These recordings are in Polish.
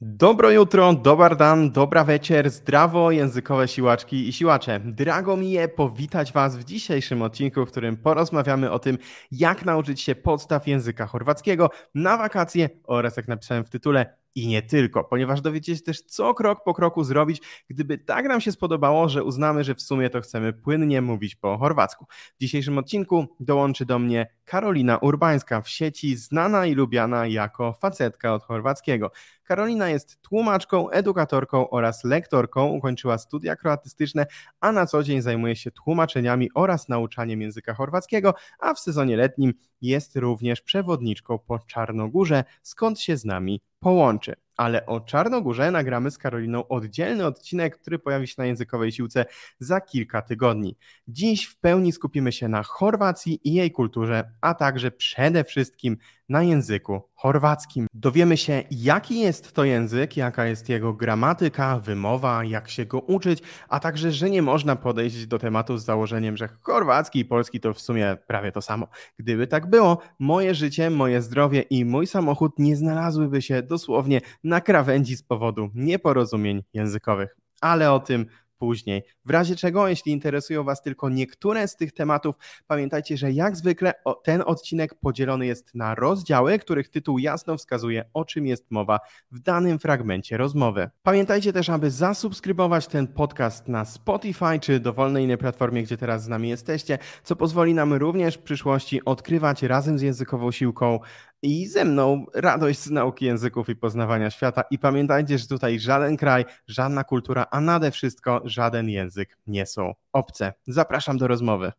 Dobro jutro, dobar dan, dobra wieczór, zdrawo językowe siłaczki i siłacze. Drago mi je powitać Was w dzisiejszym odcinku, w którym porozmawiamy o tym, jak nauczyć się podstaw języka chorwackiego na wakacje oraz, jak napisałem w tytule, i nie tylko, ponieważ dowiecie się też, co krok po kroku zrobić, gdyby tak nam się spodobało, że uznamy, że w sumie to chcemy płynnie mówić po chorwacku. W dzisiejszym odcinku dołączy do mnie Karolina Urbańska w sieci, znana i lubiana jako facetka od chorwackiego. Karolina jest tłumaczką, edukatorką oraz lektorką, ukończyła studia kroatystyczne, a na co dzień zajmuje się tłumaczeniami oraz nauczaniem języka chorwackiego, a w sezonie letnim jest również przewodniczką po Czarnogórze, skąd się z nami połączy. Ale o Czarnogórze nagramy z Karoliną oddzielny odcinek, który pojawi się na językowej siłce za kilka tygodni. Dziś w pełni skupimy się na Chorwacji i jej kulturze, a także przede wszystkim na języku chorwackim. Dowiemy się, jaki jest to język, jaka jest jego gramatyka, wymowa, jak się go uczyć, a także, że nie można podejść do tematu z założeniem, że chorwacki i polski to w sumie prawie to samo. Gdyby tak było, moje życie, moje zdrowie i mój samochód nie znalazłyby się dosłownie na krawędzi z powodu nieporozumień językowych. Ale o tym później. W razie czego, jeśli interesują Was tylko niektóre z tych tematów, pamiętajcie, że jak zwykle ten odcinek podzielony jest na rozdziały, których tytuł jasno wskazuje, o czym jest mowa w danym fragmencie rozmowy. Pamiętajcie też, aby zasubskrybować ten podcast na Spotify czy dowolnej innej platformie, gdzie teraz z nami jesteście, co pozwoli nam również w przyszłości odkrywać razem z językową siłką i ze mną radość z nauki języków i poznawania świata. I pamiętajcie, że tutaj żaden kraj, żadna kultura, a nade wszystko żaden język nie są obce. Zapraszam do rozmowy.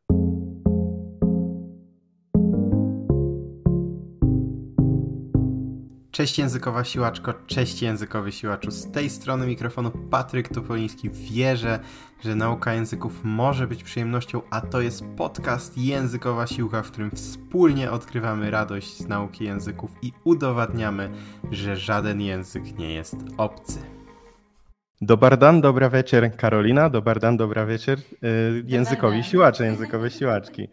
Cześć językowa siłaczko, cześć językowy siłaczu. Z tej strony mikrofonu Patryk Topoliński. Wierzę, że nauka języków może być przyjemnością, a to jest podcast Językowa Siłka, w którym wspólnie odkrywamy radość z nauki języków i udowadniamy, że żaden język nie jest obcy. Dobardan, dobra wieczór Karolina, dobardan, dobra wieczór yy, językowi siłacze, językowe siłaczki.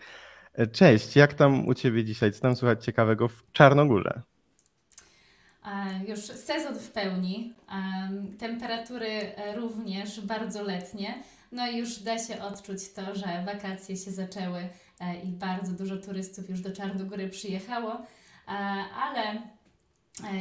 Cześć, jak tam u Ciebie dzisiaj? Co tam słychać ciekawego w Czarnogórze? Już sezon w pełni, temperatury e, również bardzo letnie, no i już da się odczuć to, że wakacje się zaczęły e, i bardzo dużo turystów już do Czarnogóry przyjechało, e, ale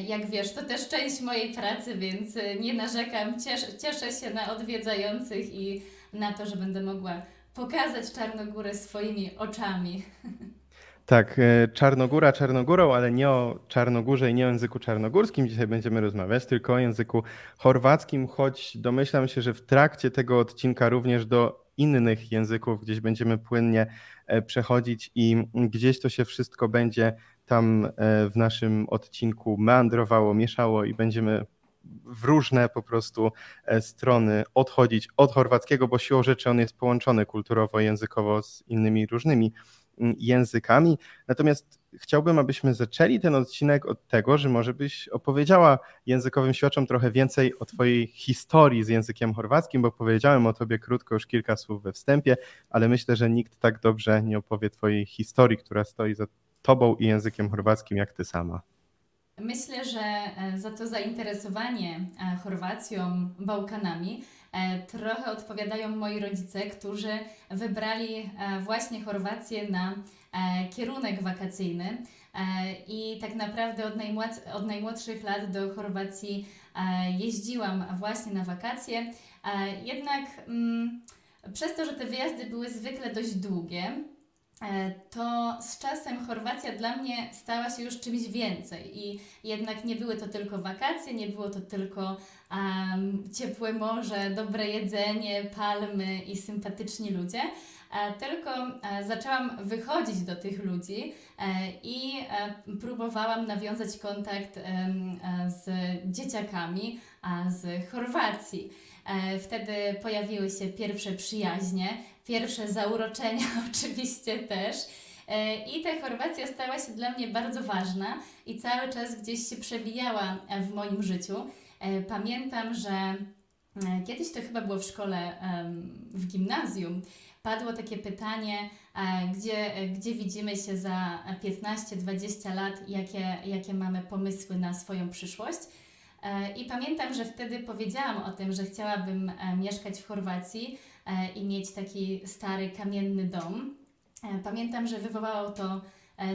jak wiesz, to też część mojej pracy, więc nie narzekam, cieszę, cieszę się na odwiedzających i na to, że będę mogła pokazać Czarnogórę swoimi oczami. Tak, e, Czarnogóra Czarnogórą, ale nie o Czarnogórze i nie o języku czarnogórskim dzisiaj będziemy rozmawiać, tylko o języku chorwackim, choć domyślam się, że w trakcie tego odcinka również do innych języków gdzieś będziemy płynnie e, przechodzić i gdzieś to się wszystko będzie tam e, w naszym odcinku meandrowało, mieszało i będziemy w różne po prostu strony odchodzić od chorwackiego, bo siłą rzeczy on jest połączony kulturowo, językowo z innymi różnymi językami. Natomiast chciałbym, abyśmy zaczęli ten odcinek od tego, że może byś opowiedziała językowym świadczom trochę więcej o Twojej historii z językiem chorwackim, bo powiedziałem o Tobie krótko już kilka słów we wstępie, ale myślę, że nikt tak dobrze nie opowie Twojej historii, która stoi za Tobą i językiem chorwackim, jak Ty sama. Myślę, że e, za to zainteresowanie e, Chorwacją, Bałkanami trochę odpowiadają moi rodzice, którzy wybrali e, właśnie Chorwację na e, kierunek wakacyjny. I tak naprawdę od, najmłod od najmłodszych lat do Chorwacji jeździłam właśnie na wakacje. Jednak mm, przez to, że te wyjazdy były zwykle dość długie, to z czasem Chorwacja dla mnie stała się już czymś więcej i jednak nie były to tylko wakacje, nie było to tylko um, ciepłe morze, dobre jedzenie, palmy i sympatyczni ludzie, e, tylko e, zaczęłam wychodzić do tych ludzi e, i próbowałam nawiązać kontakt z dzieciakami z Chorwacji. Wtedy pojawiły się pierwsze przyjaźnie, pierwsze zauroczenia oczywiście też. I ta Chorwacja stała się dla mnie bardzo ważna i cały czas gdzieś się przewijała w moim życiu. E, pamiętam, że e, kiedyś to chyba było w szkole, w gimnazjum, padło takie pytanie, e, gdzie, gdzie widzimy się za 15-20 lat, jakie, jakie mamy pomysły na swoją przyszłość. I pamiętam, że wtedy powiedziałam o tym, że chciałabym mieszkać w Chorwacji i mieć taki stary kamienny dom. Pamiętam, że wywołało to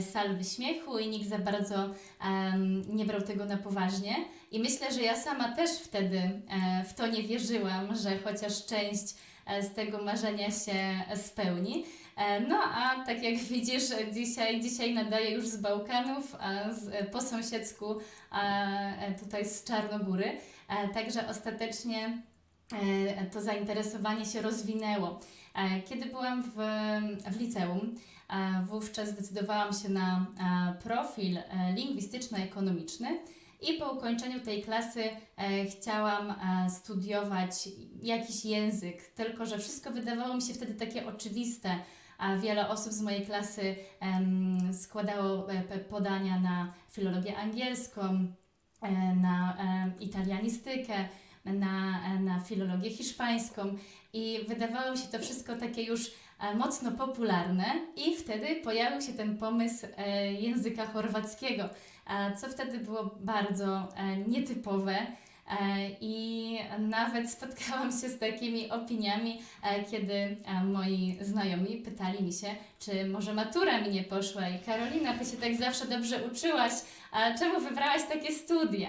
salwy śmiechu i nikt za bardzo um, nie brał tego na poważnie. I myślę, że ja sama też wtedy e, w to nie wierzyłam, że chociaż część e, z tego marzenia się spełni. E, no a tak jak widzisz, dzisiaj, dzisiaj nadaję już z Bałkanów, a z, po sąsiedzku a, tutaj z Czarnogóry. Także ostatecznie to zainteresowanie się rozwinęło. Kiedy byłam w, w liceum, wówczas zdecydowałam się na profil lingwistyczno-ekonomiczny i po ukończeniu tej klasy e, chciałam e, studiować jakiś język, tylko że wszystko wydawało mi się wtedy takie oczywiste. A wiele osób z mojej klasy e, składało e, podania na filologię angielską, e, na e, italianistykę, na, na filologię hiszpańską i wydawało się to wszystko takie już mocno popularne i wtedy pojawił się ten pomysł języka chorwackiego co wtedy było bardzo e, nietypowe. E, I nawet spotkałam się z takimi opiniami, e, kiedy moi znajomi pytali mi się, czy może matura mi nie poszła. I Karolina, ty się tak zawsze dobrze uczyłaś, czemu wybrałaś takie studia?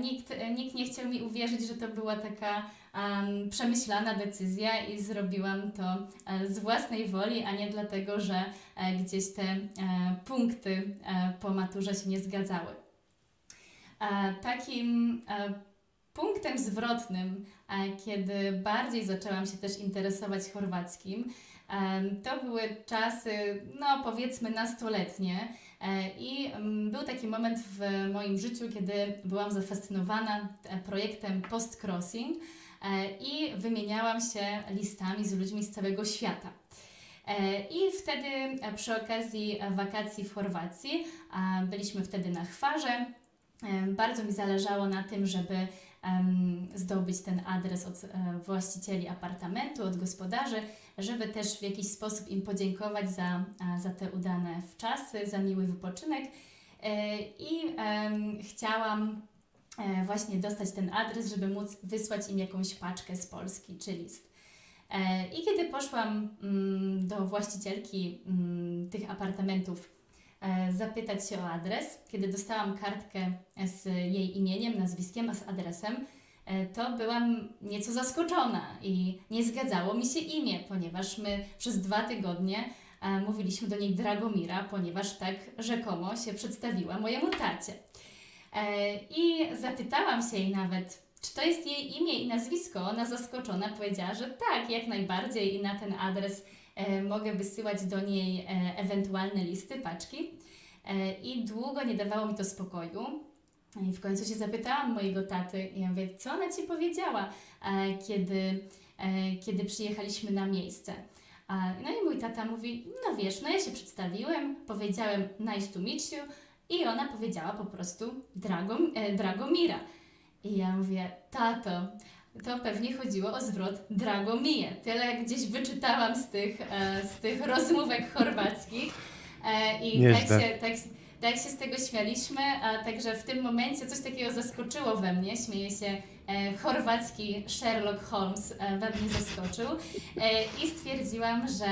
Nikt, nikt nie chciał mi uwierzyć, że to była taka um, przemyślana decyzja i zrobiłam to e, z własnej woli, a nie dlatego, że e, gdzieś te e, punkty po maturze się nie zgadzały. Takim punktem zwrotnym, kiedy bardziej zaczęłam się też interesować chorwackim, to były czasy, no powiedzmy, nastoletnie. I był taki moment w moim życiu, kiedy byłam zafascynowana projektem Post Crossing E, i wymieniałam się listami z ludźmi z całego świata. E, I wtedy e, przy okazji wakacji w Chorwacji, byliśmy wtedy na Chwarze, bardzo mi zależało na tym, żeby zdobyć ten adres od właścicieli apartamentu, od gospodarzy, żeby też w jakiś sposób im podziękować za, za te udane wczasy, za miły wypoczynek. I chciałam E, właśnie dostać ten adres, żeby móc wysłać im jakąś paczkę z Polski czy list. E, I kiedy poszłam mm, do właścicielki mm, tych apartamentów e, zapytać się o adres, kiedy dostałam kartkę z jej imieniem, nazwiskiem, a z adresem, to byłam nieco zaskoczona i nie zgadzało mi się imię, ponieważ my przez dwa tygodnie mówiliśmy do niej Dragomira, ponieważ tak rzekomo się przedstawiła mojemu tacie. E, I zapytałam się jej nawet, czy to jest jej imię i nazwisko. Ona zaskoczona powiedziała, że tak, jak najbardziej i na ten adres e, mogę wysyłać do niej e, ewentualne listy, paczki. I długo nie dawało mi to spokoju. I w końcu się zapytałam mojego taty, i ja mówię, co ona ci powiedziała, kiedy, kiedy przyjechaliśmy na miejsce. No i mój tata mówi, no wiesz, no ja się przedstawiłem, powiedziałem nice to meet you, i ona powiedziała po prostu Dragom, e, Dragomira. I ja mówię, tato, to pewnie chodziło o zwrot Dragomije. Tyle gdzieś wyczytałam z tych, e, z tych rozmówek chorwackich. E, I tak się, tak, tak się z tego śmialiśmy, a także w tym momencie coś takiego zaskoczyło we mnie. Śmieje się e, chorwacki Sherlock Holmes e, we mnie zaskoczył e, i stwierdziłam, że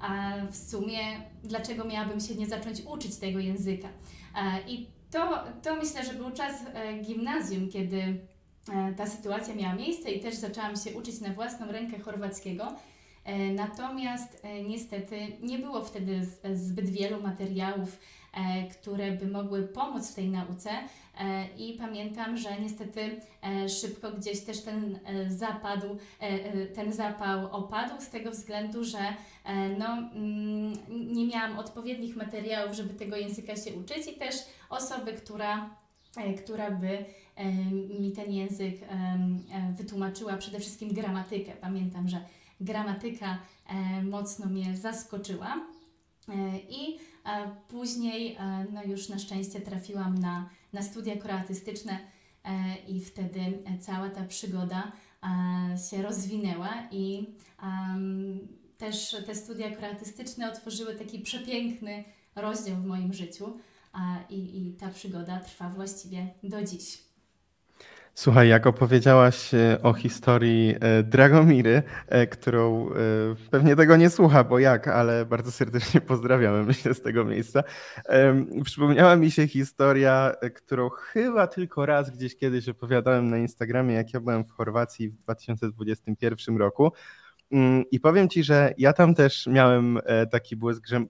a, w sumie dlaczego miałabym się nie zacząć uczyć tego języka. E, I to, to myślę, że był czas e, gimnazjum, kiedy e, ta sytuacja miała miejsce i też zaczęłam się uczyć na własną rękę chorwackiego. Natomiast niestety nie było wtedy zbyt wielu materiałów, które by mogły pomóc w tej nauce i pamiętam, że niestety szybko gdzieś też ten zapadł, ten zapał opadł z tego względu, że no, mm, nie miałam odpowiednich materiałów, żeby tego języka się uczyć i też osoby, która, która by mi ten język wytłumaczyła, przede wszystkim gramatykę. Pamiętam, że gramatyka mocno mnie zaskoczyła. I później no już na szczęście trafiłam na, na studia kroatystyczne i wtedy cała ta przygoda się rozwinęła i też te studia kreatystyczne otworzyły taki przepiękny rozdział w moim życiu i, i ta przygoda trwa właściwie do dziś. Słuchaj, jak opowiedziałaś e, o historii e, Dragomiry, e, którą pewnie tego nie słucha, bo jak, ale bardzo serdecznie pozdrawiamy, myślę, z tego miejsca. Przypomniała mi się historia, którą chyba tylko raz gdzieś kiedyś opowiadałem na Instagramie, jak ja byłem w Chorwacji w 2021 roku. Mm, I powiem ci, że ja tam też miałem e, taki błysk, że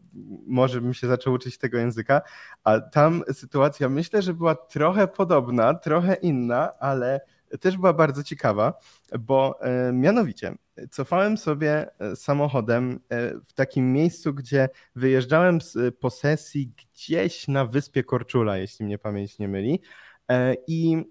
może bym się zaczął uczyć tego języka, a tam sytuacja myślę, że była trochę podobna, trochę inna, ale też była bardzo ciekawa, bo e, mianowicie cofałem sobie e, samochodem w takim miejscu, gdzie wyjeżdżałem z posesji gdzieś na wyspie Korczula, jeśli mnie pamięć nie myli. I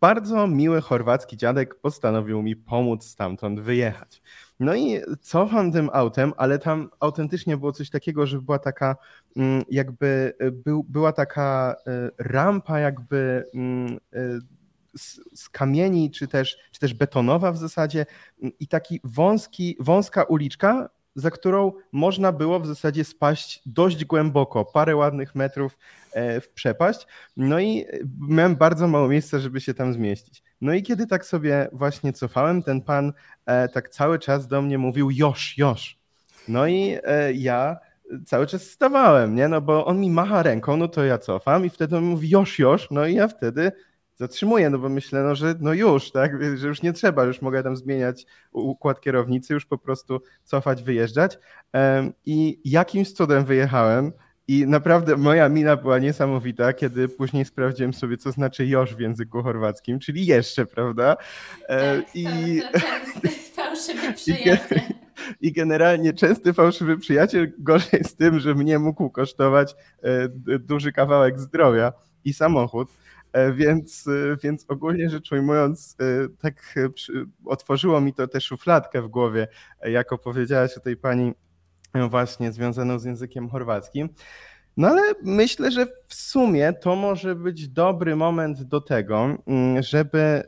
bardzo miły chorwacki dziadek postanowił mi pomóc stamtąd wyjechać. No i cofam tym autem, ale tam autentycznie było coś takiego, że była taka mm, jakby, e, był, była taka e, rampa jakby mm, e, z, z, kamieni, czy też, czy też betonowa w zasadzie i taki wąski, wąska uliczka, za którą można było w zasadzie spaść dość głęboko, parę ładnych metrów w przepaść. No i miałem bardzo mało miejsca, żeby się tam zmieścić. No i kiedy tak sobie właśnie cofałem, ten pan e, tak cały czas do mnie mówił Josz, Josz. No i e, ja cały czas stawałem, nie? No bo on mi macha ręką, no to ja cofam i wtedy on mówi Josz, Josz, no i ja wtedy zatrzymuję, no bo myślę, no, że no już, tak, że już nie trzeba, już mogę tam zmieniać układ kierownicy, już po prostu cofać, wyjeżdżać. I jakimś cudem wyjechałem, i naprawdę moja mina była niesamowita, kiedy później sprawdziłem sobie, co znaczy joż w języku chorwackim, czyli jeszcze, prawda? E, tak, I... To, to fałszywy przyjaciel. I generalnie częsty fałszywy przyjaciel gorzej z tym, że mnie mógł kosztować e, duży kawałek zdrowia i samochód. E, więc, więc ogólnie rzecz ujmując, tak otworzyło mi to tę szufladkę w głowie, jak opowiedziałaś o tej pani właśnie związaną z językiem chorwackim. No ale myślę, że w sumie to może być dobry moment do tego, mm, żeby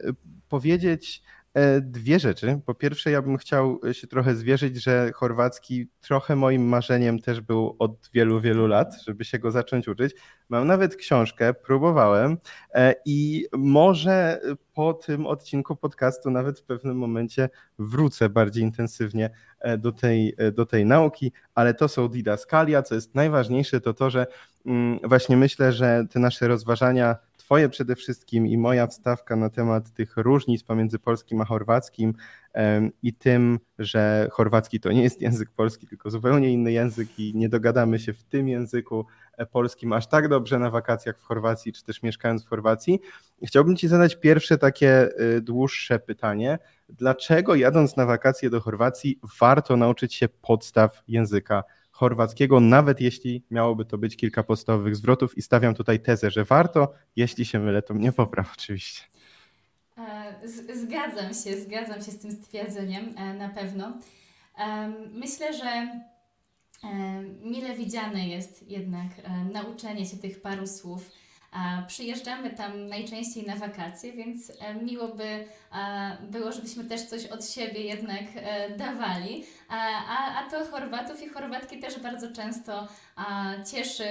powiedzieć e, dwie rzeczy. Po pierwsze, ja bym chciał się trochę zwierzyć, że chorwacki trochę moim marzeniem też był od wielu, wielu lat, żeby się go zacząć uczyć. Mam nawet książkę, próbowałem e, i może po tym odcinku podcastu nawet w pewnym momencie wrócę bardziej intensywnie e, do tej, e, do tej nauki, ale to są didaskalia, co jest najważniejsze, to to, że mm, właśnie myślę, że te nasze rozważania, Twoje przede wszystkim i moja wstawka na temat tych różnic pomiędzy polskim a chorwackim i tym, że chorwacki to nie jest język polski, tylko zupełnie inny język i nie dogadamy się w tym języku e, polskim aż tak dobrze na wakacjach w Chorwacji, czy też mieszkając w Chorwacji. Chciałbym Ci zadać pierwsze takie y, dłuższe pytanie. Dlaczego jadąc na wakacje do Chorwacji warto nauczyć się podstaw języka chorwackiego, nawet jeśli miałoby to być kilka podstawowych zwrotów i stawiam tutaj tezę, że warto, jeśli się mylę, to mnie popraw oczywiście. Zgadzam się, zgadzam się z tym stwierdzeniem e, na pewno. Myślę, że mile widziane jest jednak e, nauczenie się tych paru słów. Przyjeżdżamy tam najczęściej na wakacje, więc e, miło by było, żebyśmy też coś od siebie jednak dawali. A, a to Chorwatów i Chorwatki też bardzo często cieszy,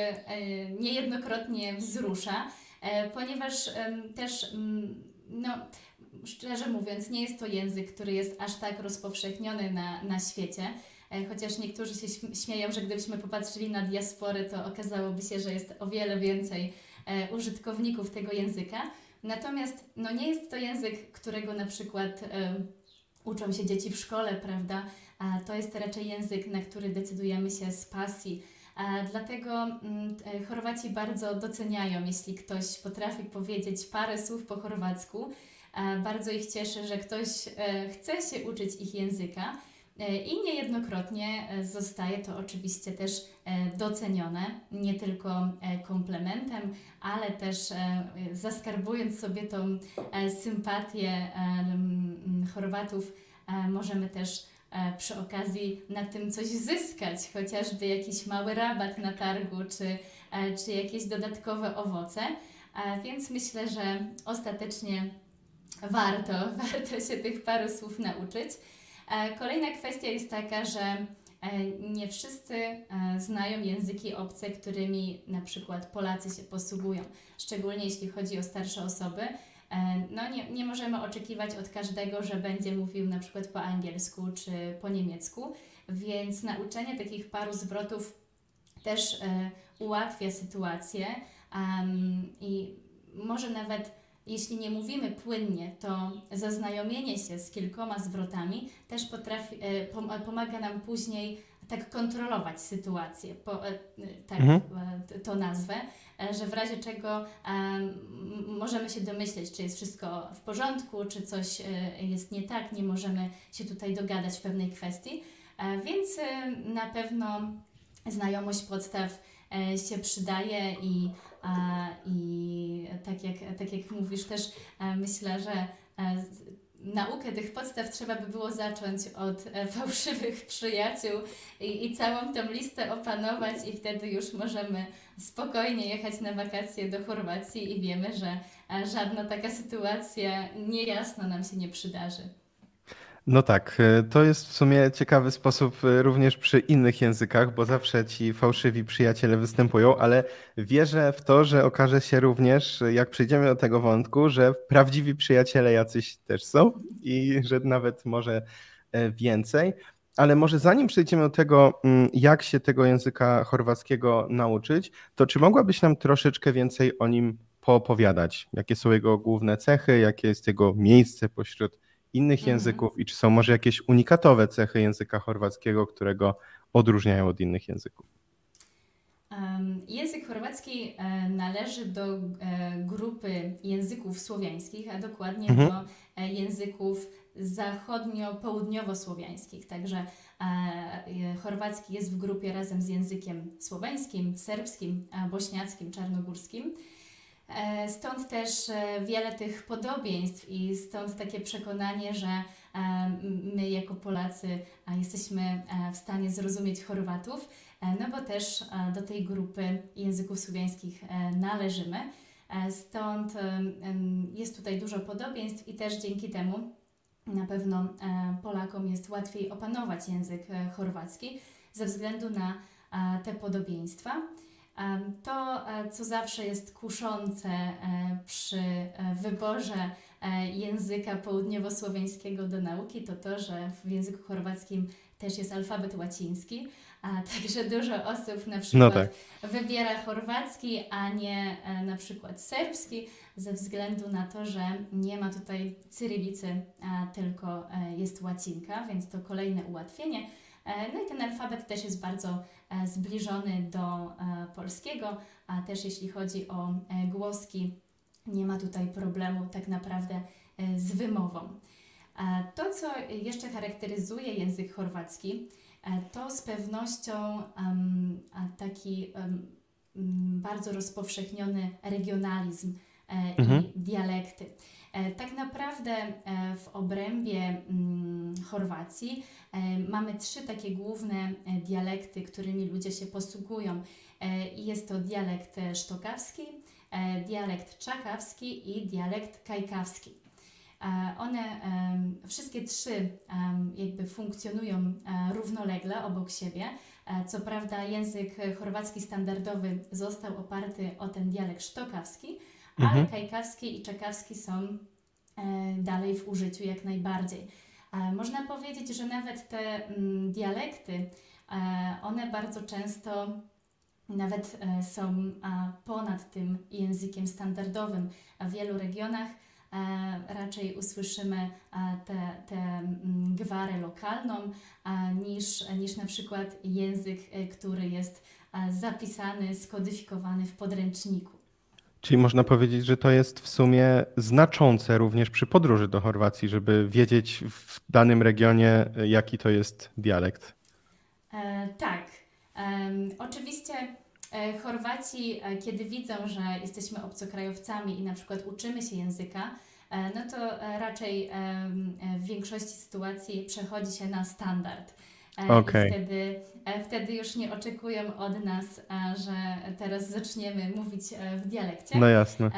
niejednokrotnie wzrusza, ponieważ też no, szczerze mówiąc, nie jest to język, który jest aż tak rozpowszechniony na, na świecie. E, chociaż niektórzy się śmieją, że gdybyśmy popatrzyli na diaspory, to okazałoby się, że jest o wiele więcej e, użytkowników tego języka. Natomiast no, nie jest to język, którego na przykład e, uczą się dzieci w szkole, prawda? A to jest raczej język, na który decydujemy się z pasji. A dlatego mm, Chorwaci bardzo doceniają, jeśli ktoś potrafi powiedzieć parę słów po chorwacku E, bardzo ich cieszy, że ktoś e, chce się uczyć ich języka. E, I niejednokrotnie zostaje to oczywiście też docenione, nie tylko komplementem, ale też zaskarbując sobie tą sympatię Chorwatów, możemy też przy okazji na tym coś zyskać, chociażby jakiś mały rabat na targu, czy, czy jakieś dodatkowe owoce. Więc myślę, że ostatecznie warto, warto się tych paru słów nauczyć. E, kolejna kwestia jest taka, że e, nie wszyscy e, znają języki obce, którymi na przykład Polacy się posługują, szczególnie jeśli chodzi o starsze osoby. no nie, nie możemy oczekiwać od każdego, że będzie mówił na przykład po angielsku czy po niemiecku, więc nauczenie takich paru zwrotów też ułatwia sytuację i może nawet jeśli nie mówimy płynnie, to zaznajomienie się z kilkoma zwrotami też potrafi, e, pomaga nam później tak kontrolować sytuację, po, e, tak mhm. E, to nazwę, że w razie czego możemy się domyśleć, czy jest wszystko w porządku, czy coś jest nie tak, nie możemy się tutaj dogadać w pewnej kwestii. Więc na pewno znajomość podstaw się przydaje i i tak jak, tak jak mówisz, też e, myślę, że e, naukę tych podstaw trzeba by było zacząć od e, fałszywych przyjaciół i, i całą tą listę opanować i wtedy już możemy spokojnie jechać na wakacje do Chorwacji i wiemy, że żadna taka sytuacja niejasna nam się nie przydarzy. No tak, e, to jest w sumie ciekawy sposób e, również przy innych językach, bo zawsze ci fałszywi przyjaciele występują, ale wierzę w to, że okaże się również, jak przejdziemy do tego wątku, że prawdziwi przyjaciele jacyś też są i że nawet może e, więcej. Ale może zanim przejdziemy do tego, mm, jak się tego języka chorwackiego nauczyć, to czy mogłabyś nam troszeczkę więcej o nim poopowiadać? Jakie są jego główne cechy, jakie jest jego miejsce pośród innych mhm. języków i czy są może jakieś unikatowe cechy języka chorwackiego, które go odróżniają od innych języków? Język chorwacki e, należy do e, grupy języków słowiańskich, a dokładnie mhm. do e, języków zachodnio-południowo-słowiańskich. Także chorwacki jest w grupie razem z językiem słoweńskim, serbskim, bośniackim, czarnogórskim. E, stąd też e, wiele tych podobieństw i stąd takie przekonanie, że e, my jako Polacy jesteśmy w stanie zrozumieć Chorwatów, no bo też do tej grupy języków słowiańskich należymy. Stąd jest tutaj dużo podobieństw i też dzięki temu na pewno Polakom jest łatwiej opanować język chorwacki ze względu na te podobieństwa. To, e, co zawsze jest kuszące e, przy e, wyborze języka południowo-słowiańskiego do nauki, to to, że w języku chorwackim też jest alfabet łaciński, a także dużo osób na przykład no tak. wybiera chorwacki, a nie na przykład serbski, ze względu na to, że nie ma tutaj cyrylicy, tylko jest łacinka, więc to kolejne ułatwienie. No i ten alfabet też jest bardzo zbliżony do e, polskiego, a też jeśli chodzi o głoski, nie ma tutaj problemu tak naprawdę z wymową. To, co jeszcze charakteryzuje język chorwacki, to z pewnością taki bardzo rozpowszechniony regionalizm mhm. i dialekty. E, tak naprawdę e, w obrębie mm, Chorwacji e, mamy trzy takie główne dialekty, którymi ludzie się posługują. Jest to dialekt sztokawski, dialekt czakawski i dialekt kajkawski. One wszystkie trzy jakby funkcjonują równolegle obok siebie. Co prawda język chorwacki standardowy został oparty o ten dialekt sztokawski, ale mhm. kajkawski i czekawski są e, dalej w użyciu jak najbardziej. E, można powiedzieć, że nawet te mm, dialekty, e, one bardzo często nawet są ponad tym językiem standardowym. W wielu regionach raczej usłyszymy tę mm, gwarę lokalną niż, niż na przykład język, który jest zapisany, skodyfikowany w podręczniku. Czyli można powiedzieć, że to jest w sumie znaczące również przy podróży do Chorwacji, żeby wiedzieć w danym regionie, jaki to jest dialekt. E, tak. E, oczywiście e, Chorwaci, e, kiedy widzą, że jesteśmy obcokrajowcami i na przykład uczymy się języka, e, no to e, raczej w większości sytuacji przechodzi się na standard. Okay. I wtedy, e, wtedy już nie oczekują od nas, że teraz zaczniemy mówić e, w dialekcie. No jasne.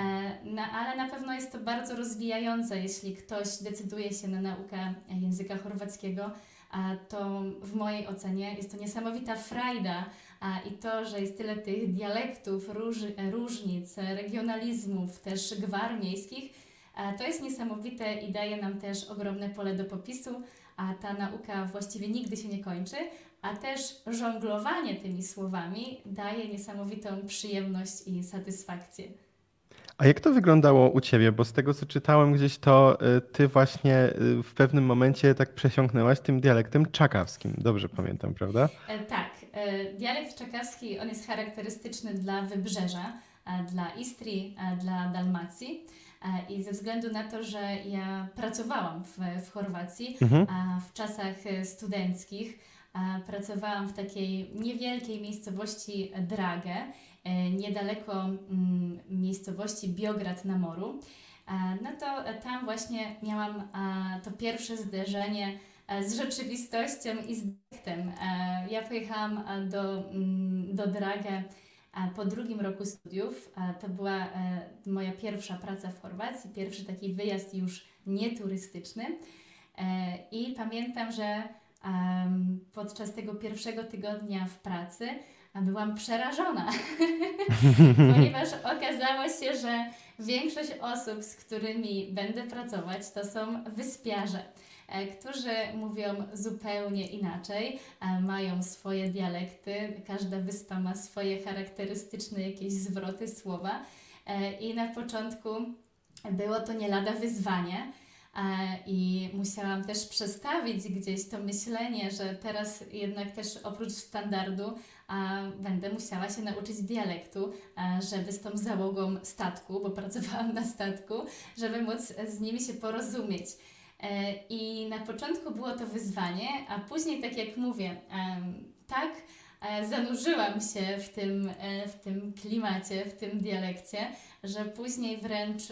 No, ale na pewno jest to bardzo rozwijające, jeśli ktoś decyduje się na naukę języka chorwackiego. To w mojej ocenie jest to niesamowita frajda i to, że jest tyle tych dialektów, róż, różnic, regionalizmów, też gwar miejskich, To jest niesamowite i daje nam też ogromne pole do popisu, a ta nauka właściwie nigdy się nie kończy, a też żonglowanie tymi słowami daje niesamowitą przyjemność i satysfakcję. A jak to wyglądało u Ciebie? Bo z tego, co czytałem gdzieś, to y, Ty właśnie y, w pewnym momencie tak przesiąknęłaś tym dialektem czakawskim. Dobrze pamiętam, prawda? E, tak. E, dialekt czakawski, on jest charakterystyczny dla Wybrzeża, dla Istrii, dla Dalmacji. I ze względu na to, że ja pracowałam w, w Chorwacji mhm. w czasach studenckich, pracowałam w takiej niewielkiej miejscowości Dragę E, niedaleko mm, miejscowości Biograd na Moru, e, no to tam właśnie miałam to pierwsze zderzenie e, z rzeczywistością i z dyktem. Ja pojechałam do, mm, do Dragę po drugim roku studiów. To była moja pierwsza praca w Chorwacji, pierwszy taki wyjazd już nieturystyczny. I pamiętam, że podczas tego pierwszego tygodnia w pracy byłam przerażona, ponieważ okazało się, że większość osób, z którymi będę pracować, to są wyspiarze, e, którzy mówią zupełnie inaczej, e, mają swoje dialekty, każda wyspa ma swoje charakterystyczne jakieś zwroty słowa e, i na początku było to nie lada wyzwanie. I musiałam też przestawić gdzieś to myślenie, że teraz jednak też oprócz standardu będę musiała się nauczyć dialektu, żeby z tą załogą statku, bo pracowałam na statku, żeby móc z nimi się porozumieć. E, I na początku było to wyzwanie, a później, tak jak mówię, tak e, zanurzyłam się w tym, e, w tym klimacie, w tym dialekcie, że później wręcz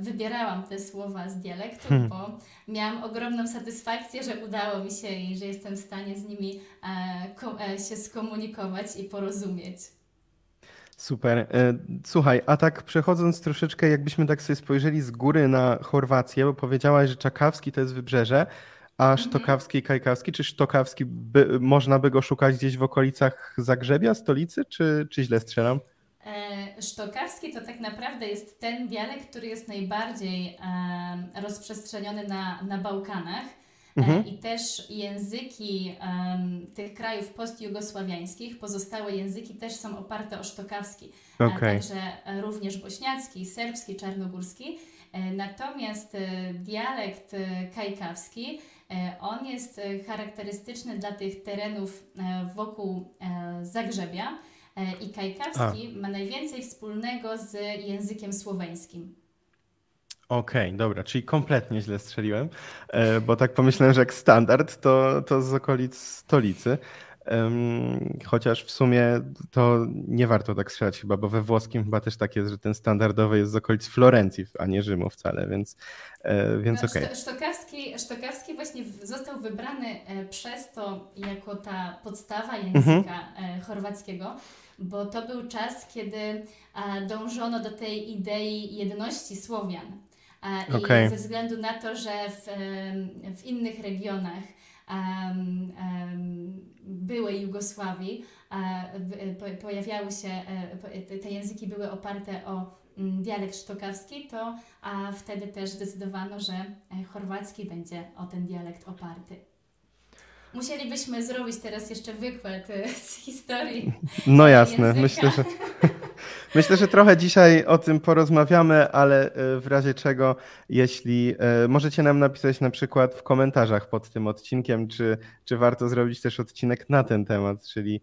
wybierałam te słowa z dialektu, hmm. bo miałam ogromną satysfakcję, że udało mi się i że jestem w stanie z nimi się skomunikować i porozumieć. Super. Słuchaj, a tak przechodząc troszeczkę, jakbyśmy tak sobie spojrzeli z góry na Chorwację, bo powiedziałaś, że Czakawski to jest wybrzeże, a mhm. Sztokawski i Kajkawski, czy Sztokawski, by, można by go szukać gdzieś w okolicach Zagrzebia, stolicy, czy, czy źle strzelam? E, Sztokawski to tak naprawdę jest ten dialekt, który jest najbardziej e, rozprzestrzeniony na, na Bałkanach. E, mhm. I też języki um, tych krajów postjugosławiańskich, pozostałe języki też są oparte o sztokawski. Okay. Także również bośniacki, serbski, czarnogórski. Natomiast dialekt kajkawski E, on jest e, charakterystyczny dla tych terenów e, wokół Zagrzebia i kajkawski A. ma najwięcej wspólnego z językiem słoweńskim. Okej, okay, dobra, czyli kompletnie źle strzeliłem, bo tak pomyślałem, że jak standard to, to z okolic stolicy. Chociaż w sumie to nie warto tak strzelać chyba, bo we włoskim chyba też tak jest, że ten standardowy jest z okolic Florencji, a nie Rzymu wcale, więc, e, więc no, okej. Okay. Sztokawski, Sztokawski właśnie został wybrany e, przez to jako ta podstawa języka mhm. E, chorwackiego, bo to był czas, kiedy dążono do tej idei jedności Słowian. I okay. ze względu na to, że w, w innych regionach um, um, byłej Jugosławii pojawiały się, e, te języki były oparte o mm, dialekt sztokawski, to a wtedy też zdecydowano, że e, chorwacki będzie o ten dialekt oparty. Musielibyśmy zrobić teraz jeszcze wykład e, z historii. No jasne, języka. myślę, że. Myślę, że trochę dzisiaj o tym porozmawiamy, ale e, w razie czego, jeśli e, możecie nam napisać na przykład w komentarzach pod tym odcinkiem, czy, czy warto zrobić też odcinek na ten temat, czyli,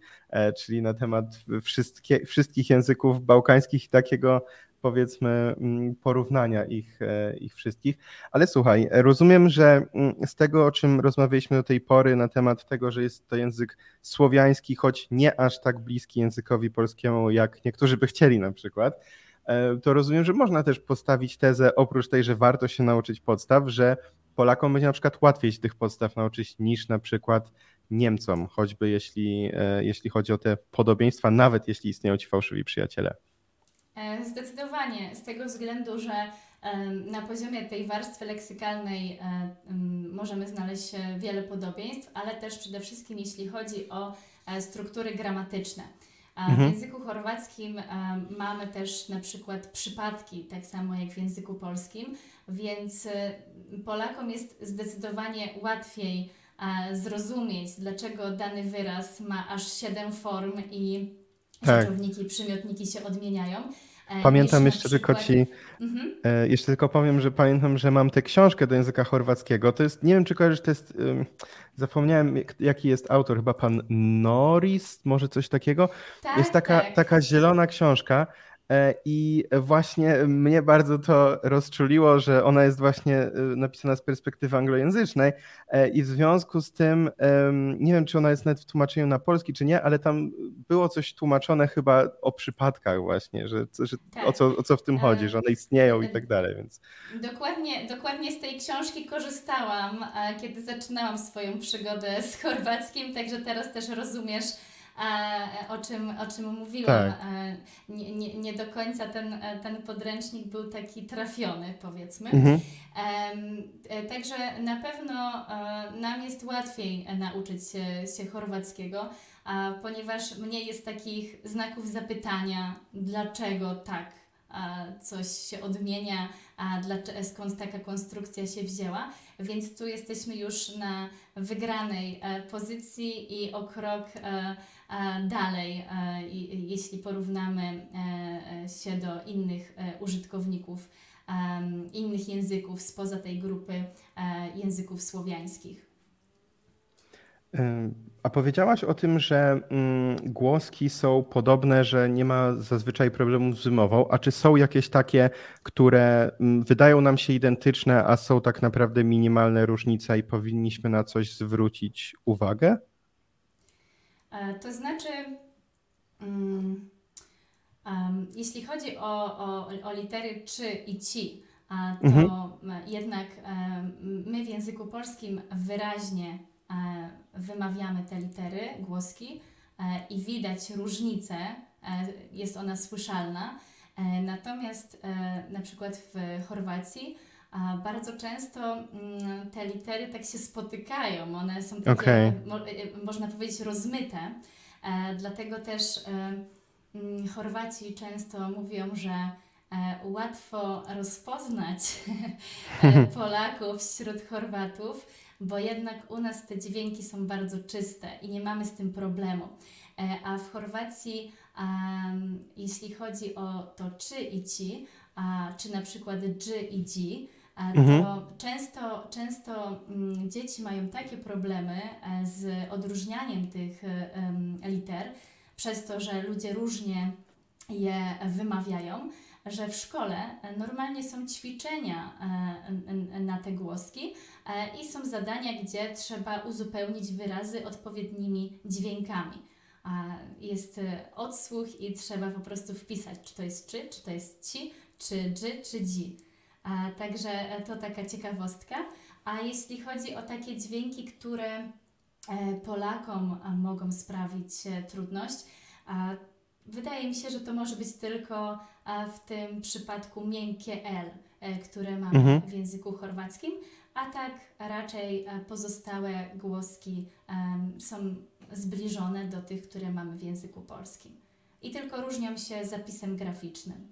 czyli na temat wszystkie, wszystkich języków bałkańskich i takiego powiedzmy mm, porównania ich, e, ich wszystkich. Ale słuchaj, rozumiem, że mm, z tego, o czym rozmawialiśmy do tej pory na temat tego, że jest to język słowiański, choć nie aż tak bliski językowi polskiemu, jak niektórzy by chcieli na przykład, e, to rozumiem, że można też postawić tezę, oprócz tej, że warto się nauczyć podstaw, że Polakom będzie na przykład łatwiej się tych podstaw nauczyć niż na przykład Niemcom, choćby jeśli, e, jeśli chodzi o te podobieństwa, nawet jeśli istnieją ci fałszywi przyjaciele. E, zdecydowanie, z tego względu, że na poziomie tej warstwy leksykalnej e, możemy znaleźć wiele podobieństw, ale też przede wszystkim jeśli chodzi o e, struktury gramatyczne. Mhm. W języku chorwackim mamy też na przykład przypadki, tak samo jak w języku polskim. więc Polakom jest zdecydowanie łatwiej zrozumieć, dlaczego dany wyraz ma aż siedem form i tak. przymiotniki się odmieniają. E, pamiętam jeszcze przykład... tylko ci, mhm. E, jeszcze tylko powiem, że pamiętam, że mam tę książkę do języka chorwackiego. To jest, nie wiem czy kojarzysz, to jest, zapomniałem jaki jest autor, chyba pan Norris, może coś takiego. Tak, jest taka, tak. taka zielona książka I właśnie mnie bardzo to rozczuliło, że ona jest właśnie e, napisana z perspektywy anglojęzycznej e, i w związku z tym, nie wiem czy ona jest nawet w tłumaczeniu na polski czy nie, ale tam było coś tłumaczone chyba o przypadkach właśnie, że, że tak. o, co, o co w tym chodzi, że one istnieją i tak dalej. Więc. Dokładnie, dokładnie z tej książki korzystałam, kiedy zaczynałam swoją przygodę z chorwackim, także teraz też rozumiesz, o czym, o czym mówiłam. Tak. Nie, nie, nie do końca ten, ten podręcznik był taki trafiony, powiedzmy. Mhm. E, także na pewno e, nam jest łatwiej nauczyć się, się chorwackiego, ponieważ mniej jest takich znaków zapytania, dlaczego tak coś się odmienia, a dlaczego, skąd taka konstrukcja się wzięła. Więc tu jesteśmy już na wygranej e, pozycji i o krok dalej, jeśli porównamy e, się do innych e, użytkowników innych języków spoza tej grupy e, języków słowiańskich. A powiedziałaś o tym, że mm, głoski są podobne, że nie ma zazwyczaj problemów z wymową, a czy są jakieś takie, które mm, wydają nam się identyczne, a są tak naprawdę minimalne różnice i powinniśmy na coś zwrócić uwagę? E, to znaczy, um, um, jeśli chodzi o, o, o litery czy i ci, to mhm. jednak my w języku polskim wyraźnie e, wymawiamy te litery, głoski e, i widać różnicę, jest ona słyszalna. Natomiast na przykład w Chorwacji bardzo często mm, te litery tak się spotykają, one są takie, okay. mo, e, e, można powiedzieć, rozmyte. E, dlatego też mm, Chorwaci często mówią, że łatwo rozpoznać Polaków wśród Chorwatów, bo jednak u nas te dźwięki są bardzo czyste i nie mamy z tym problemu. A w Chorwacji, jeśli chodzi o to czy i ci, a, czy na przykład dż i dzi, to mhm. często, często mm, dzieci mają takie problemy e, z odróżnianiem tych liter, przez to, że ludzie różnie je wymawiają, że w szkole e, normalnie są ćwiczenia e, na te głoski i są zadania, gdzie trzeba uzupełnić wyrazy odpowiednimi dźwiękami. Jest odsłuch i trzeba po prostu wpisać, czy to jest czy, czy to jest ci, czy dży, czy dzi. Także e, to taka ciekawostka. A jeśli chodzi o takie dźwięki, które e, Polakom mogą sprawić e, trudność, wydaje mi się, że to może być tylko w tym przypadku miękkie L, które mamy mhm. w języku chorwackim, a tak raczej pozostałe głoski są zbliżone do tych, które mamy w języku polskim. I tylko różnią się zapisem graficznym.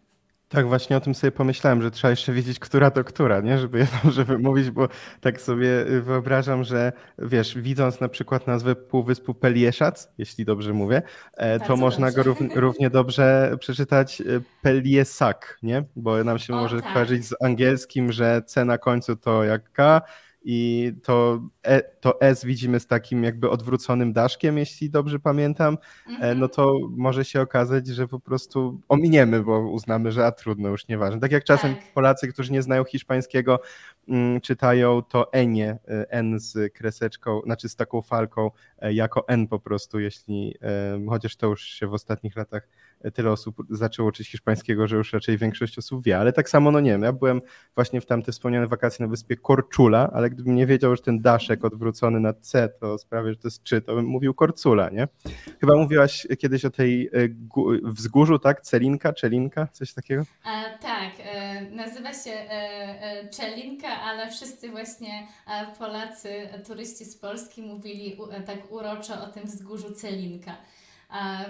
Tak, właśnie o tym sobie pomyślałem, że trzeba jeszcze wiedzieć, która to która, nie? Żeby je dobrze wymówić, bo tak sobie wyobrażam, że wiesz, widząc na przykład nazwę Półwyspu Pelieszac, jeśli dobrze mówię, e, to można dobrze. go równie, równie dobrze przeczytać e, Peliesak, nie? Bo nam się o, może tak. kojarzyć z angielskim, że C na końcu to jak K, i to, e, to S widzimy z takim jakby odwróconym daszkiem, jeśli dobrze pamiętam, mhm. no to może się okazać, że po prostu ominiemy, bo uznamy, że a trudno, już nieważne. Tak jak czasem tak. Polacy, którzy nie znają hiszpańskiego, mm, czytają to enie, e, N z kreseczką, znaczy z taką falką, e, jako N po prostu, jeśli, chociaż to już się w ostatnich latach tyle osób zaczęło uczyć hiszpańskiego, że już raczej większość osób wie, ale tak samo, no nie wiem, ja byłem właśnie w tamte wspomniane wakacje na wyspie Korczula, ale gdybym nie wiedział, że ten daszek odwrócony na C to sprawia, że to jest czy, to bym mówił Korcula, nie? Chyba mówiłaś kiedyś o tej e, wzgórzu, tak? Celinka, Czelinka, coś takiego? A, tak, e, nazywa się e, e, Czelinka, ale wszyscy właśnie e, Polacy, turyści z Polski mówili tak uroczo o tym wzgórzu Celinka.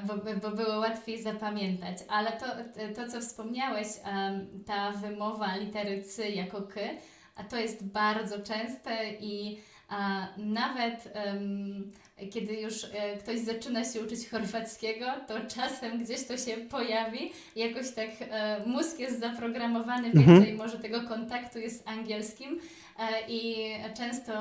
Bo, bo było łatwiej zapamiętać. Ale to, to co wspomniałeś, ta wymowa litery C jako K, to jest bardzo częste i a nawet um, kiedy już e, ktoś zaczyna się uczyć chorwackiego, to czasem gdzieś to się pojawi, jakoś tak e, mózg jest zaprogramowany, mhm. więcej może tego kontaktu jest z angielskim e, i często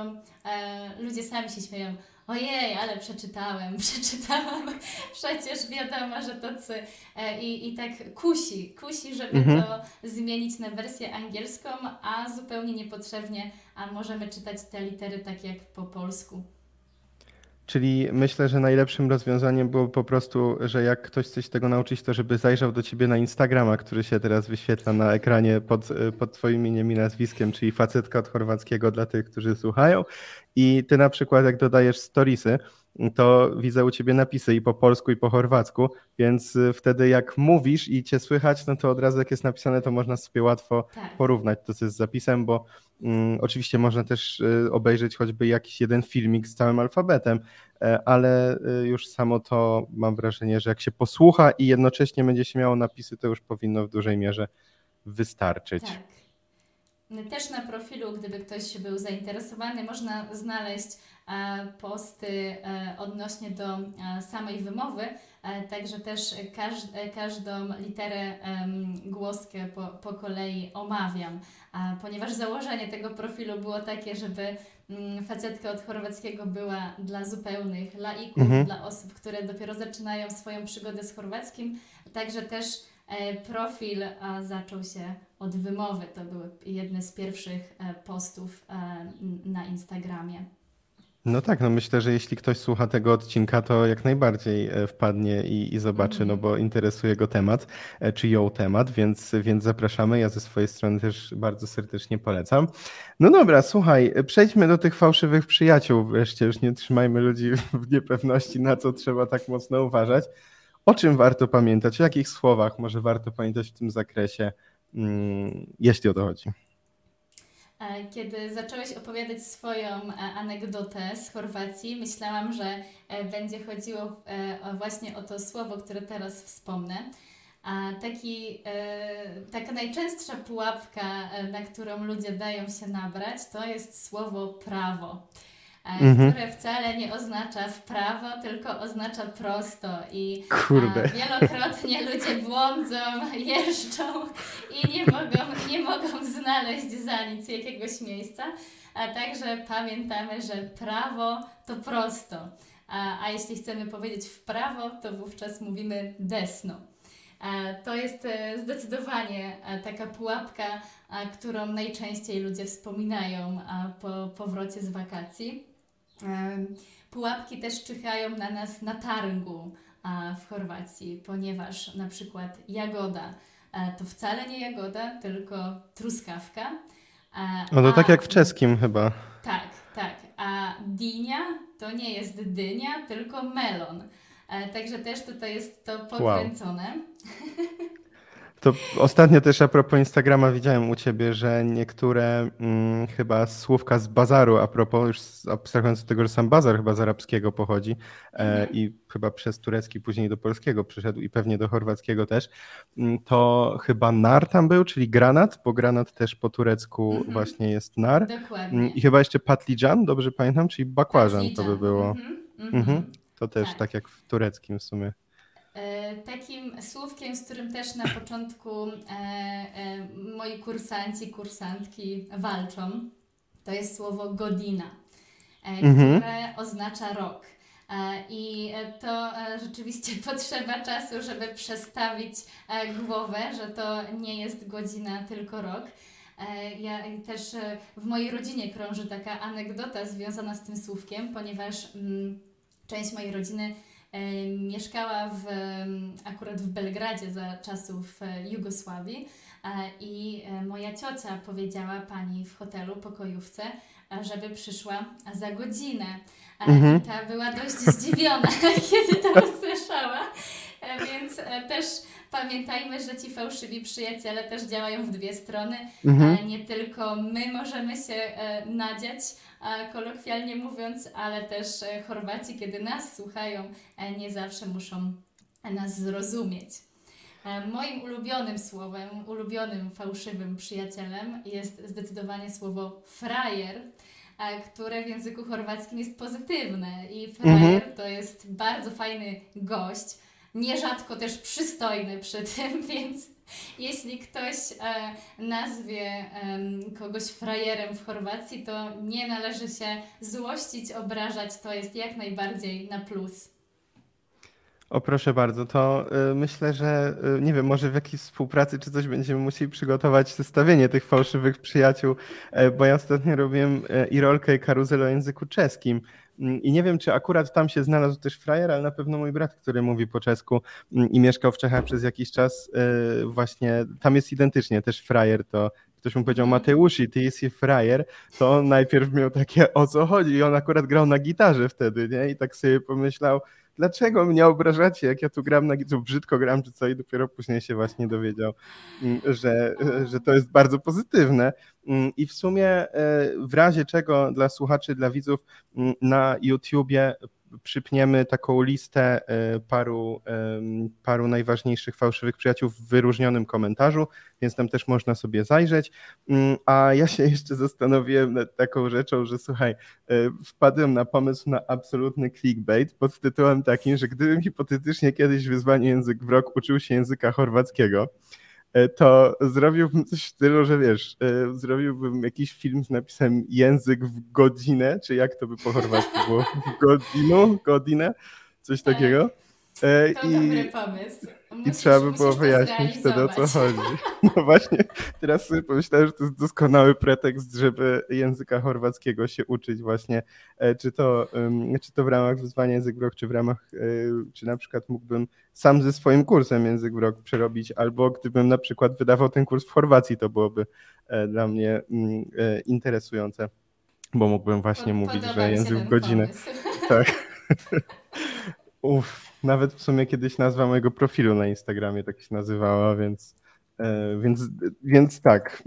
ludzie sami się śmieją ojej, ale przeczytałem, przeczytałam, przecież wiadomo, że to cy. E, I, I tak kusi, kusi, żeby mhm. to zmienić na wersję angielską, a zupełnie niepotrzebnie, a możemy czytać te litery tak jak po polsku. Czyli myślę, że najlepszym rozwiązaniem było po prostu, że jak ktoś chce się tego nauczyć, to żeby zajrzał do ciebie na Instagrama, który się teraz wyświetla na ekranie pod, pod twoim imieniem i nazwiskiem, czyli facetka od chorwackiego dla tych, którzy słuchają. I ty na przykład jak dodajesz storiesy, to widzę u ciebie napisy i po polsku, i po chorwacku, więc y, wtedy jak mówisz i cię słychać, no to od razu jak jest napisane, to można sobie łatwo tak. porównać to z zapisem, bo um, oczywiście można też y, obejrzeć choćby jakiś jeden filmik z całym alfabetem, e, ale y, już samo to mam wrażenie, że jak się posłucha i jednocześnie będzie się miało napisy, to już powinno w dużej mierze wystarczyć. Tak. Też na profilu, gdyby ktoś był zainteresowany, można znaleźć e, posty e, odnośnie do e, samej wymowy, także też każdą literę, głoskę po, po kolei omawiam, ponieważ założenie tego profilu było takie, żeby mm, facetka od chorwackiego była dla zupełnych laików, mhm. dla osób, które dopiero zaczynają swoją przygodę z chorwackim, także też profil zaczął się od wymowy. To były jedne z pierwszych e, postów e, na Instagramie. No tak, no myślę, że jeśli ktoś słucha tego odcinka, to jak najbardziej wpadnie i, i zobaczy, no bo interesuje go temat, czy ją temat, więc, więc zapraszamy. Ja ze swojej strony też bardzo serdecznie polecam. No dobra, słuchaj, przejdźmy do tych fałszywych przyjaciół. Wreszcie już nie trzymajmy ludzi w niepewności, na co trzeba tak mocno uważać. O czym warto pamiętać? O jakich słowach może warto pamiętać w tym zakresie, jeśli o to chodzi? E, kiedy zacząłeś opowiadać swoją e, anegdotę z Chorwacji, myślałam, że e, będzie chodziło właśnie o to słowo, które teraz wspomnę. A taki, taka najczęstsza pułapka, na którą ludzie dają się nabrać, to jest słowo prawo. E, mhm. które wcale nie oznacza w prawo, tylko oznacza prosto. I Kurde. wielokrotnie ludzie błądzą, jeżdżą i nie mogą, nie mogą znaleźć za nic jakiegoś miejsca. A także pamiętamy, że prawo to prosto. A, a jeśli chcemy powiedzieć w prawo, to wówczas mówimy desno. To jest e, zdecydowanie e, taka pułapka, którą najczęściej ludzie wspominają po powrocie z wakacji. Pułapki też czyhają na nas na targu w Chorwacji, ponieważ na przykład jagoda e, to wcale nie jagoda, tylko truskawka. No to a, tak jak w czeskim chyba. Tak, tak. A dinia to nie jest dynia, tylko melon. E, także też tutaj jest to podkręcone. Wow. To ostatnio też a propos Instagrama widziałem u ciebie, że niektóre mm, chyba słówka z bazaru, a propos już abstrahując od tego, że sam bazar chyba z arabskiego pochodzi e, mhm. i chyba przez turecki później do polskiego przyszedł i pewnie do chorwackiego też, mm, to chyba nar tam był, czyli granat, bo granat też po turecku mhm. właśnie jest nar. Dokładnie. Mm, I chyba jeszcze patlijan, dobrze pamiętam, czyli bakłażan to by było. Mhm. mhm. mhm. To też tak. tak jak w tureckim w sumie. E, takim słówkiem, z którym też na początku e, e, moi kursanci, kursantki walczą, to jest słowo godzina, mhm. które oznacza rok. I to rzeczywiście potrzeba czasu, żeby przestawić głowę, że to nie jest godzina, tylko rok. Ja też w mojej rodzinie krąży taka anegdota związana z tym słówkiem, ponieważ mm, część mojej rodziny Mieszkała w, akurat w Belgradzie za czasów e, Jugosławii e, i e, moja ciocia powiedziała pani w hotelu, pokojówce, żeby przyszła za godzinę. Mhm. Ta była dość zdziwiona, kiedy to usłyszała. Więc też pamiętajmy, że ci fałszywi przyjaciele też działają w dwie strony. Mhm. Nie tylko my możemy się nadziać, kolokwialnie mówiąc, ale też Chorwaci, kiedy nas słuchają, nie zawsze muszą nas zrozumieć. Moim ulubionym słowem, ulubionym fałszywym przyjacielem jest zdecydowanie słowo frajer które w języku chorwackim jest pozytywne. I frajer mhm. to jest bardzo fajny gość, nierzadko też przystojny przy tym, więc jeśli ktoś e, nazwie kogoś frajerem w Chorwacji, to nie należy się złościć, obrażać, to jest jak najbardziej na plus. O proszę bardzo, to y, myślę, że y, nie wiem, może w jakiejś współpracy czy coś będziemy musieli przygotować zestawienie tych fałszywych przyjaciół, e, bo ja ostatnio robiłem e, i rolkę i karuzel o języku czeskim. Mm, I nie wiem, czy akurat tam się znalazł też frajer, ale na pewno mój brat, który mówi po czesku mm, i mieszkał w Czechach przez jakiś czas, e, właśnie tam jest identycznie też frajer, to ktoś mu powiedział Mateuszy, ty jesteś frajer, to on najpierw miał takie o co chodzi? I on akurat grał na gitarze wtedy, nie? I tak sobie pomyślał, dlaczego mnie obrażacie, jak ja tu gram na gitarze, brzydko gram czy co? I dopiero później się właśnie dowiedział, mm, że, że to jest bardzo pozytywne i w sumie e, w razie czego dla słuchaczy, dla widzów mm, na YouTubie przypniemy taką listę e, paru, paru najważniejszych fałszywych przyjaciół w wyróżnionym komentarzu, więc tam też można sobie zajrzeć. Mm, a ja się jeszcze zastanowiłem nad taką rzeczą, że słuchaj, e, wpadłem na pomysł na absolutny clickbait pod tytułem takim, że gdybym hipotetycznie kiedyś wyzwanie język w rok uczył się języka chorwackiego, to zrobiłbym coś w stylu, że wiesz, e, zrobiłbym jakiś film z napisem język w godzinę, czy jak to by po chorwacku było? W godzinu? Godzinę? Coś tak. takiego. E, to I, dobry pomysł. Musisz, I trzeba by było wyjaśnić wtedy o co chodzi. No właśnie, teraz sobie pomyślałem, że to jest doskonały pretekst, żeby języka chorwackiego się uczyć właśnie, czy to, czy to w ramach wyzwania Język w Rok, czy w ramach, czy na przykład mógłbym sam ze swoim kursem Język w Rok przerobić, albo gdybym na przykład wydawał ten kurs w Chorwacji, to byłoby e, dla mnie mm, e, interesujące, bo mógłbym właśnie mówić, że język w godzinę. Tak. Uff, nawet w sumie kiedyś nazwa mojego profilu na Instagramie tak się nazywała, więc, e, więc, więc tak,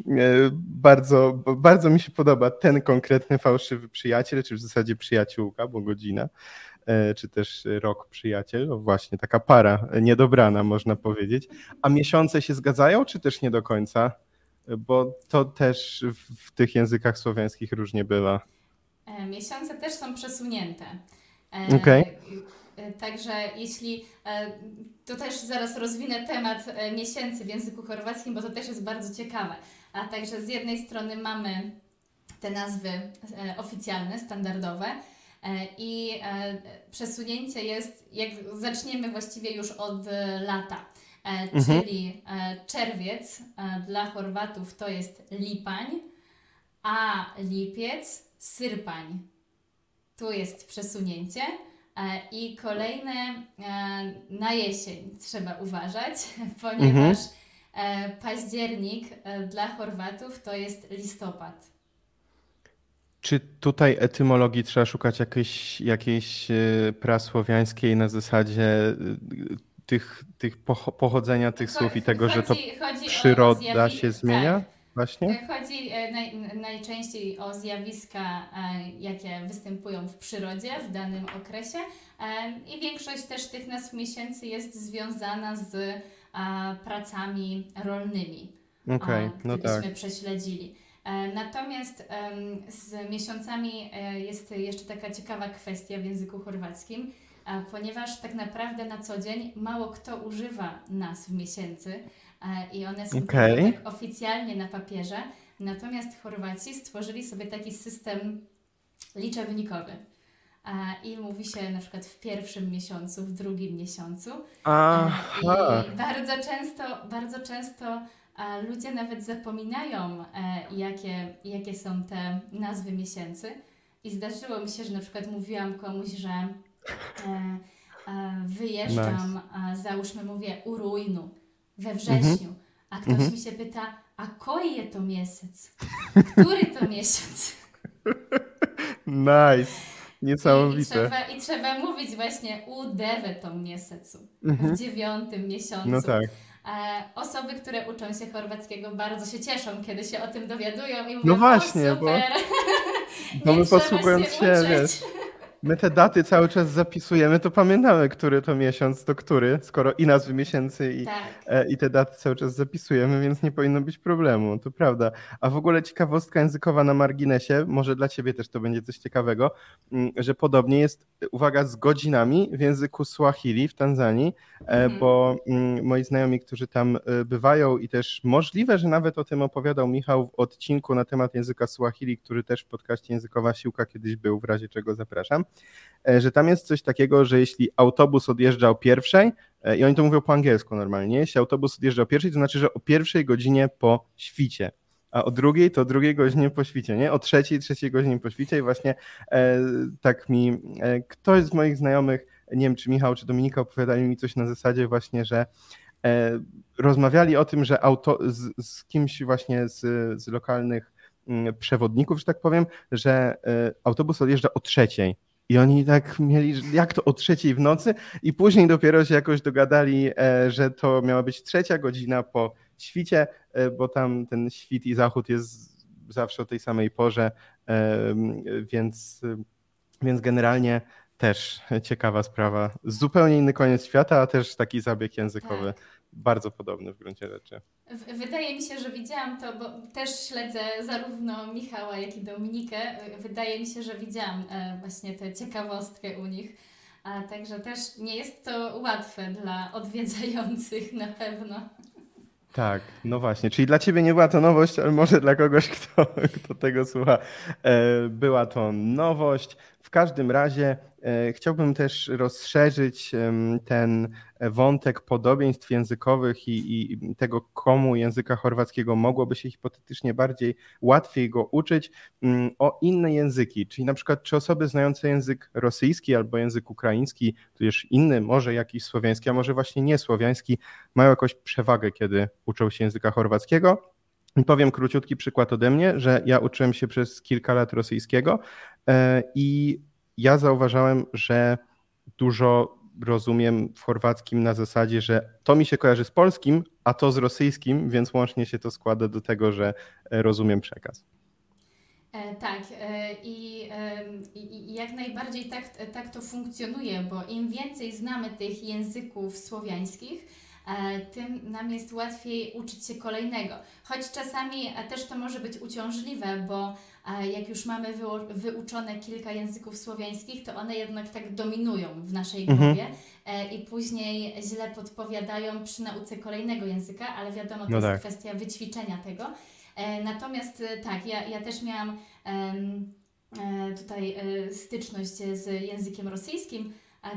bardzo, bardzo mi się podoba ten konkretny fałszywy przyjaciel, czy w zasadzie przyjaciółka, bo godzina. E, czy też rok przyjaciel, właśnie taka para niedobrana można powiedzieć. A miesiące się zgadzają, czy też nie do końca? Bo to też w tych językach słowiańskich różnie bywa. E, miesiące też są przesunięte. E, Okej. Okay. Także jeśli, to też zaraz rozwinę temat miesięcy w języku chorwackim, bo to też jest bardzo ciekawe. A także z jednej strony mamy te nazwy oficjalne, standardowe, E, I e, przesunięcie jest, jak zaczniemy właściwie już od lata. E, mhm. Czyli czerwiec dla Chorwatów to jest lipań, a lipiec syrpań. Tu jest przesunięcie. I kolejne na jesień trzeba uważać, ponieważ mhm. październik dla Chorwatów to jest listopad. Czy tutaj etymologii trzeba szukać jakiejś, jakiejś e, prasłowiańskiej na zasadzie e, tych, tych pochodzenia tych słów i tego, że to przyroda się zmienia? Tak. Właśnie? Chodzi e, naj, najczęściej o zjawiska, jakie występują w przyrodzie w danym okresie i większość też tych nazw miesięcy jest związana z pracami rolnymi, okay, no tak. prześledzili. E, natomiast z miesiącami e, jest jeszcze taka ciekawa kwestia w języku chorwackim, ponieważ tak naprawdę na co dzień mało kto używa nazw miesięcy e, i one są okay. tak oficjalnie na papierze. Natomiast Chorwaci stworzyli sobie taki system liczebnikowy. I mówi się na przykład w pierwszym miesiącu, w drugim miesiącu. Aha. I bardzo często, bardzo często ludzie nawet zapominają, e, jakie, jakie są te nazwy miesięcy. I zdarzyło mi się, że na przykład mówiłam komuś, że e, e, wyjeżdżam, nice. załóżmy mówię u ruinu we wrześniu, a ktoś -hmm. mi się pyta, a koji je to miesiąc? Który to miesiąc? Nice. Niesamowite. I, i, trzeba, I trzeba mówić właśnie u to miesiącu, -hmm. w dziewiątym miesiącu. No tak. E, osoby, które uczą się chorwackiego bardzo się cieszą, kiedy się o tym dowiadują i mówią, no właśnie, super. Bo... Bo my posługując się, wiesz, my te daty cały czas zapisujemy, to pamiętamy, który to miesiąc, to który, skoro i nazwy miesięcy i, Tak. e, i te daty cały czas zapisujemy, więc nie powinno być problemu, to prawda. A w ogóle ciekawostka językowa na marginesie, może dla ciebie też to będzie coś ciekawego, mm, że podobnie jest, uwaga, z godzinami w języku Swahili w Tanzanii, e, Mhm. bo mm, moi znajomi, którzy tam e, bywają i też możliwe, że nawet o tym opowiadał Michał w odcinku na temat języka Swahili, który też w podcaście Językowa Siłka kiedyś był, w razie czego zapraszam, że tam jest coś takiego, że jeśli autobus odjeżdża o pierwszej, e, i oni to mówią po angielsku normalnie, jeśli autobus odjeżdża o pierwszej, to znaczy, że o pierwszej godzinie po świcie. A o drugiej to drugiej godzinie po świcie, nie? O trzeciej, trzeciej godzinie po świcie i właśnie e, tak mi e, ktoś z moich znajomych, nie wiem czy Michał, czy Dominika opowiadali mi coś na zasadzie właśnie, że e, rozmawiali o tym, że auto, z, z kimś właśnie z, z lokalnych mm, przewodników, że tak powiem, że e, autobus odjeżdża o trzeciej. I oni tak mieli, jak to o trzeciej w nocy? I później dopiero się jakoś dogadali, e, że to miała być trzecia godzina po świcie, e, bo tam ten świt i zachód jest zawsze o tej samej porze, e, więc, więc generalnie też ciekawa sprawa. Zupełnie inny koniec świata, a też taki zabieg językowy Tak. Bardzo podobny w gruncie rzeczy. Wydaje mi się, że widziałam to, bo też śledzę zarówno Michała, jak i Dominikę. Wydaje mi się, że widziałam e, właśnie tę ciekawostkę u nich. A także też nie jest to łatwe dla odwiedzających na pewno. Tak, no właśnie. Czyli dla ciebie nie była to nowość, ale może dla kogoś, kto, kto tego słucha, e, była to nowość. W każdym razie chciałbym też rozszerzyć ten wątek podobieństw językowych i, i tego, komu języka chorwackiego mogłoby się hipotetycznie bardziej łatwiej go uczyć, mm, o inne języki. Czyli na przykład, czy osoby znające język rosyjski albo język ukraiński, tudzież inny, może jakiś słowiański, a może właśnie nie słowiański, mają jakąś przewagę, kiedy uczą się języka chorwackiego. Powiem króciutki przykład ode mnie, że ja uczyłem się przez kilka lat rosyjskiego e, i ja zauważałem, że dużo rozumiem w chorwackim na zasadzie, że to mi się kojarzy z polskim, a to z rosyjskim, więc łącznie się to składa do tego, że e, rozumiem przekaz. E, tak, e, i, i, jak najbardziej tak, tak to funkcjonuje, bo im więcej znamy tych języków słowiańskich, tym nam jest łatwiej uczyć się kolejnego. Choć czasami e, też to może być uciążliwe, bo e, jak już mamy wyuczone kilka języków słowiańskich, to one jednak tak dominują w naszej Mhm. głowie e, i później źle podpowiadają przy nauce kolejnego języka, ale wiadomo, to No jest tak. kwestia wyćwiczenia tego. E, Natomiast e, tak, ja, ja też miałam e, tutaj e, styczność z językiem rosyjskim,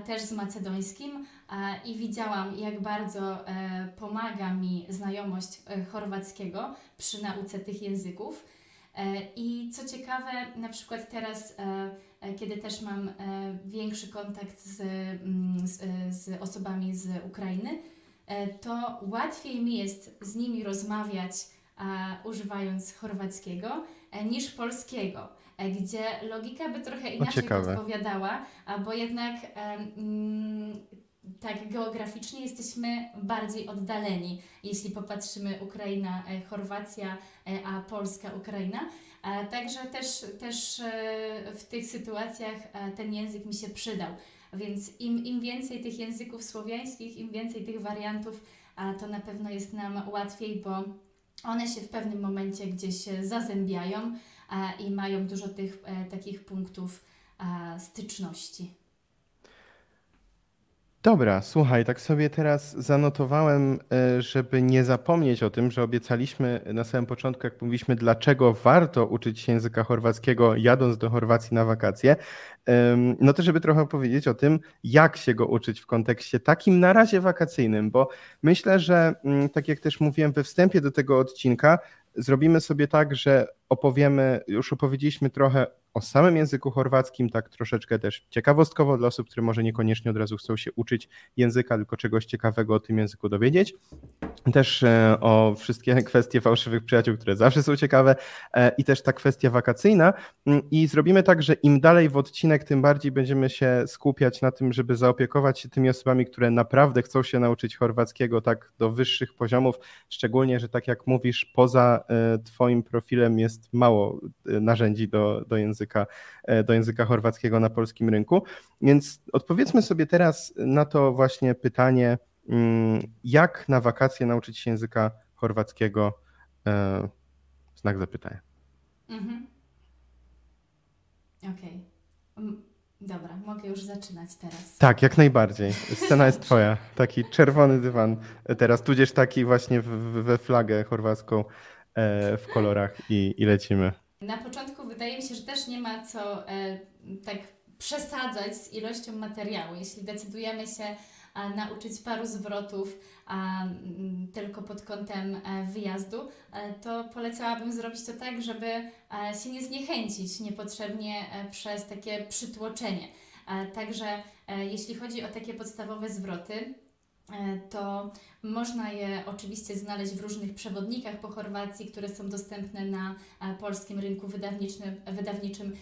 też z macedońskim a, i widziałam, jak bardzo e, pomaga mi znajomość e, chorwackiego przy nauce tych języków. E, I co ciekawe, na przykład teraz, e, e, kiedy też mam e, większy kontakt z, mm, z, e, z osobami z Ukrainy, e, to łatwiej mi jest z nimi rozmawiać, używając chorwackiego, e, niż polskiego, e, gdzie logika by trochę inaczej ciekawe. podpowiadała, a bo jednak mm, tak geograficznie jesteśmy bardziej oddaleni, jeśli popatrzymy Ukraina, e, Chorwacja, e, a Polska, Ukraina. E, Także też, też e, w tych sytuacjach e, ten język mi się przydał. Więc im, im więcej tych języków słowiańskich, im więcej tych wariantów, to na pewno jest nam łatwiej, bo one się w pewnym momencie gdzieś e, zazębiają i mają dużo tych e, takich punktów a, styczności. Dobra, słuchaj, tak sobie teraz zanotowałem, e, żeby nie zapomnieć o tym, że obiecaliśmy na samym początku, jak mówiliśmy, dlaczego warto uczyć się języka chorwackiego, jadąc do Chorwacji na wakacje. No to, żeby trochę powiedzieć o tym, jak się go uczyć w kontekście takim na razie wakacyjnym, bo myślę, że mm, tak jak też mówiłem we wstępie do tego odcinka, zrobimy sobie tak, że opowiemy, już opowiedzieliśmy trochę o samym języku chorwackim, tak troszeczkę też ciekawostkowo dla osób, które może niekoniecznie od razu chcą się uczyć języka, tylko czegoś ciekawego o tym języku dowiedzieć. Też e, o wszystkie kwestie fałszywych przyjaciół, które zawsze są ciekawe e, i też ta kwestia wakacyjna. Mm, I zrobimy tak, że im dalej w odcinek, tym bardziej będziemy się skupiać na tym, żeby zaopiekować się tymi osobami, które naprawdę chcą się nauczyć chorwackiego tak do wyższych poziomów, szczególnie, że tak jak mówisz, poza e, twoim profilem jest mało narzędzi do, do języka języka, do języka chorwackiego na polskim rynku. Więc odpowiedzmy sobie teraz na to właśnie pytanie, mm, jak na wakacje nauczyć się języka chorwackiego? Znak zapytania. Mhm. Okej. Okay. Dobra, mogę już zaczynać teraz. Tak, jak najbardziej. Scena jest twoja. Taki czerwony dywan teraz, tudzież taki właśnie we flagę chorwacką e, w kolorach i, i lecimy. Na początku wydaje mi się, że też nie ma co e, tak przesadzać z ilością materiału. Jeśli decydujemy się nauczyć paru zwrotów tylko pod kątem e, wyjazdu, e, to polecałabym zrobić to tak, żeby e, się nie zniechęcić niepotrzebnie przez takie przytłoczenie. Także jeśli chodzi o takie podstawowe zwroty, to można je oczywiście znaleźć w różnych przewodnikach po Chorwacji, które są dostępne na polskim rynku wydawniczym. wydawniczym.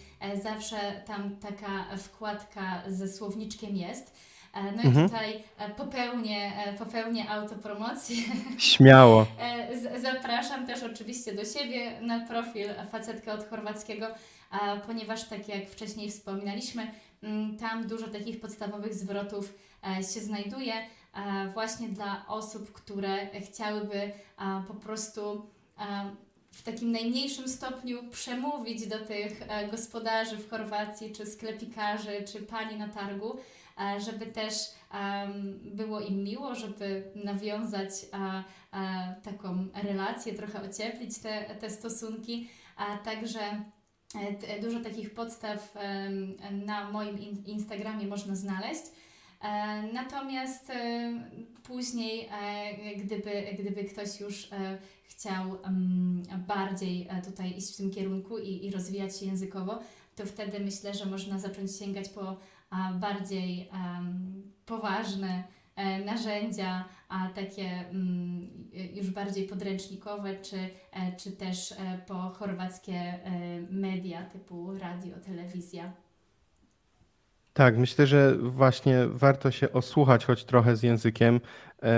Zawsze tam taka wkładka ze słowniczkiem jest. E, no i mhm. tutaj e, popełnię, e, popełnię autopromocję. Śmiało. Zapraszam też oczywiście do siebie na profil Facetka od Chorwackiego, ponieważ tak jak wcześniej wspominaliśmy, mm, tam dużo takich podstawowych zwrotów się znajduje właśnie dla osób, które chciałyby po prostu w takim najmniejszym stopniu przemówić do tych gospodarzy w Chorwacji, czy sklepikarzy, czy pani na targu, E, żeby też było im miło, żeby nawiązać taką relację, trochę ocieplić te, te stosunki. Także e, dużo takich podstaw na moim Instagramie można znaleźć. E, natomiast później, gdyby, gdyby ktoś już chciał bardziej tutaj iść w tym kierunku i, i rozwijać się językowo, to wtedy myślę, że można zacząć sięgać po bardziej poważne e, narzędzia, a takie mm, już bardziej podręcznikowe, czy, e, czy też e, po chorwackie media typu radio, telewizja. Tak, myślę, że właśnie warto się osłuchać choć trochę z językiem,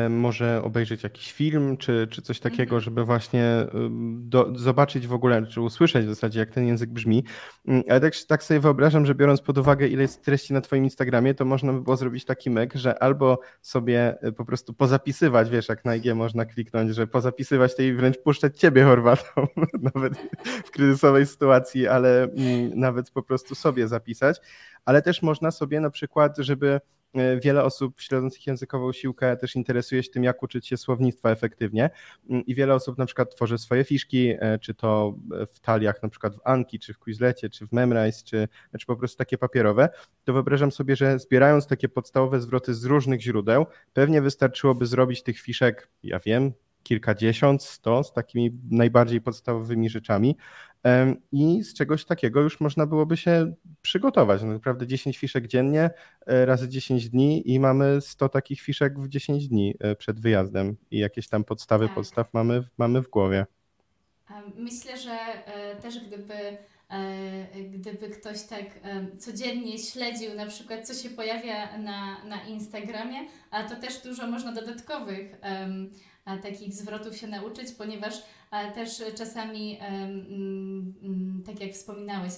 może obejrzeć jakiś film czy, czy coś takiego, mhm. żeby właśnie do, zobaczyć w ogóle, czy usłyszeć w zasadzie, jak ten język brzmi. Mm, ale tak, tak sobie wyobrażam, że biorąc pod uwagę, ile jest treści na Twoim Instagramie, to można by było zrobić taki myk, że albo sobie e, po prostu pozapisywać, wiesz, jak na IG można kliknąć, że pozapisywać tej wręcz puszczać Ciebie, Chorwatą, nawet w kryzysowej sytuacji, ale mm, nawet po prostu sobie zapisać. Ale też można sobie na przykład, żeby E, wiele osób śledzących językową siłkę też interesuje się tym, jak uczyć się słownictwa efektywnie mm, i wiele osób na przykład tworzy swoje fiszki, e, czy to w taliach na przykład w Anki, czy w Quizlecie, czy w Memrise, czy, czy po prostu takie papierowe, to wyobrażam sobie, że zbierając takie podstawowe zwroty z różnych źródeł, pewnie wystarczyłoby zrobić tych fiszek, ja wiem, kilkadziesiąt, sto z takimi najbardziej podstawowymi rzeczami. I z czegoś takiego już można byłoby się przygotować. No naprawdę 10 fiszek dziennie e, razy 10 dni i mamy 100 takich fiszek w 10 dni e, przed wyjazdem i jakieś tam podstawy tak. podstaw mamy, mamy w głowie. Myślę, że e, też gdyby gdyby ktoś tak codziennie śledził na przykład, co się pojawia na, na Instagramie, a to też dużo można dodatkowych takich zwrotów się nauczyć, ponieważ też czasami, mm, mm, tak jak wspominałeś,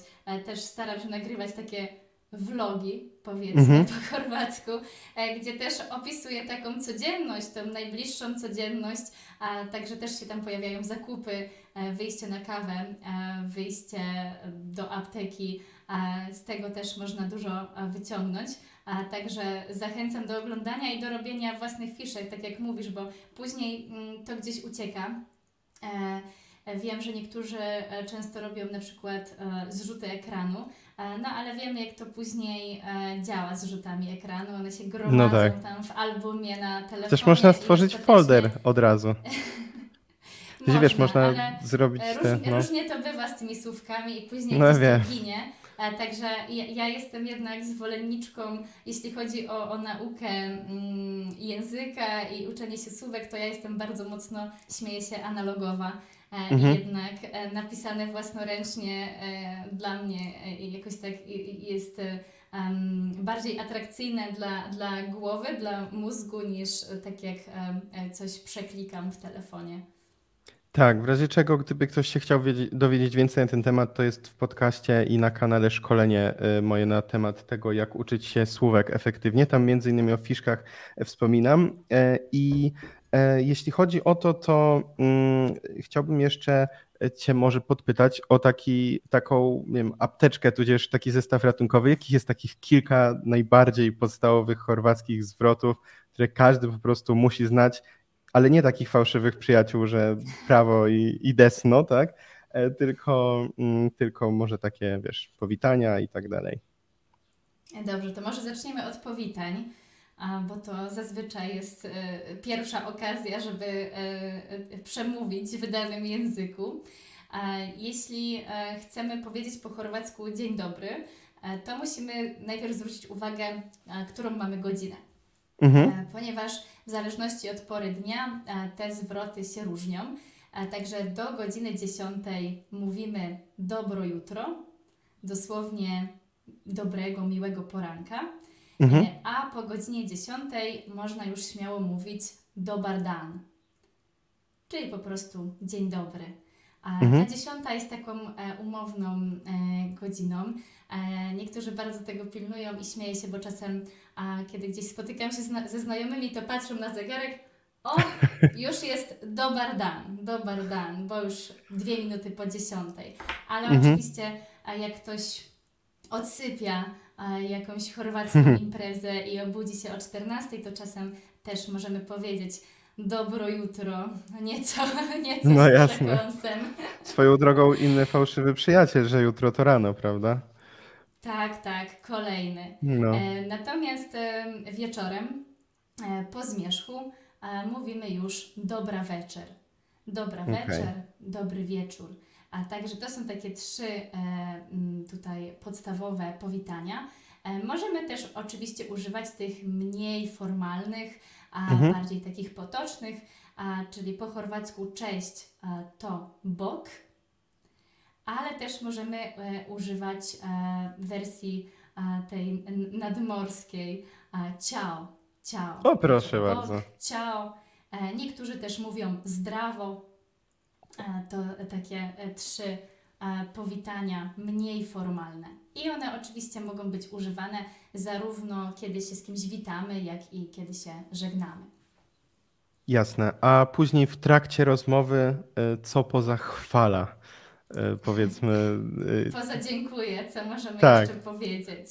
też staram się nagrywać takie vlogi, powiedzmy mhm. po chorwacku, e, gdzie też opisuję taką codzienność, tą najbliższą codzienność, a także też się tam pojawiają zakupy, e, wyjście na kawę, e, wyjście do apteki, z tego też można dużo wyciągnąć. A także zachęcam do oglądania i do robienia własnych fiszek, tak jak mówisz, bo później mm, to gdzieś ucieka. Wiem, że niektórzy często robią na przykład zrzuty ekranu, no ale wiemy, jak to później działa z rzutami ekranu. One się gromadzą no tak. tam w albumie na telefonie. Też można stworzyć folder od razu. można, wiesz, można zrobić różnie, te, no. różnie to bywa z tymi słówkami i później no, to ginie. Także ja, ja, jestem jednak zwolenniczką, jeśli chodzi o, o naukę mm, języka i uczenie się słówek, to ja jestem bardzo mocno, śmieję się, analogowa. E, mhm. Jednak e, napisane własnoręcznie e, dla mnie jakoś tak jest um, bardziej atrakcyjne dla, dla głowy, dla mózgu, niż tak jak um, coś przeklikam w telefonie. Tak, w razie czego, gdyby ktoś się chciał wiedzieć, dowiedzieć więcej na ten temat, to jest w podcaście i na kanale szkolenie y, moje na temat tego, jak uczyć się słówek efektywnie. Tam między innymi o fiszkach wspominam. E, I e, jeśli chodzi o to, to mm, chciałbym jeszcze Cię może podpytać o taki, taką nie wiem, apteczkę, tudzież taki zestaw ratunkowy. Jakich jest takich kilka najbardziej podstawowych chorwackich zwrotów, które każdy po prostu musi znać, ale nie takich fałszywych przyjaciół, że prawo i, i desno, tak? E, tylko, mm, tylko może takie, wiesz, powitania i tak dalej. Dobrze, to może zaczniemy od powitań, bo to zazwyczaj jest e, pierwsza okazja, żeby e, przemówić w danym języku. Jeśli chcemy powiedzieć po chorwacku dzień dobry, to musimy najpierw zwrócić uwagę, którą mamy godzinę. Mhm. Ponieważ w zależności od pory dnia te zwroty się różnią. Także do godziny 10 mówimy dobro jutro, dosłownie dobrego, miłego poranka. Mhm. E, a po godzinie 10 można już śmiało mówić dobar dan, czyli po prostu dzień dobry. A mhm. ta dziesiąta jest taką e, umowną e, godziną. E, niektórzy bardzo tego pilnują i śmieję się, bo czasem, a, kiedy gdzieś spotykam się zna ze znajomymi, to patrzą na zegarek, o, już jest dobar dan, dobar dan, bo już dwie minuty po dziesiątej. Ale mhm. oczywiście, jak ktoś odsypia jakąś chorwacką mhm. imprezę i obudzi się o 14, to czasem też możemy powiedzieć, dobro jutro, nieco, nieco no, jasne. Swoją drogą inny fałszywy przyjaciel, że jutro to rano, prawda? Tak, tak, kolejny. No. E, natomiast wieczorem e, po zmierzchu e, mówimy już dobra wieczór. Dobra okay. wieczór, dobry wieczór. A także to są takie trzy tutaj podstawowe powitania. E, możemy też oczywiście używać tych mniej formalnych, a mhm. bardziej takich potocznych, a, czyli po chorwacku cześć a, to bok, ale też możemy e, używać e, wersji e, tej nadmorskiej e, ciao, ciao. O proszę bok, bardzo. Ciao. E, niektórzy też mówią zdrawo. E, to takie trzy powitania mniej formalne. I one oczywiście mogą być używane zarówno kiedy się z kimś witamy, jak i kiedy się żegnamy. Jasne. A później w trakcie rozmowy, co poza chwala? Powiedzmy. Poza dziękuję, co możemy tak. jeszcze powiedzieć?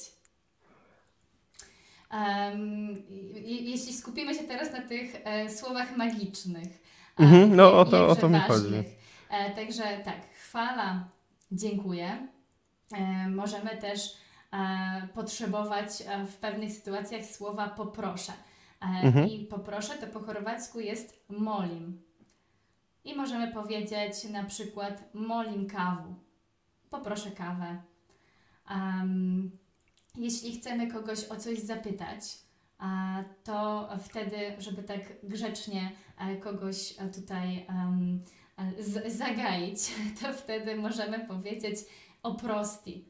Um, jeśli skupimy się teraz na tych e, słowach magicznych, mhm, no o to, o to mi chodzi. E, także tak, chwala, dziękuję. E, możemy też e, potrzebować e, w pewnych sytuacjach słowa poproszę. Mhm. I poproszę to po chorwacku jest molim. I możemy powiedzieć na przykład molim kawu. Poproszę kawę. Um, jeśli chcemy kogoś o coś zapytać, to wtedy, żeby tak grzecznie kogoś tutaj um, zagaić, to wtedy możemy powiedzieć oprosti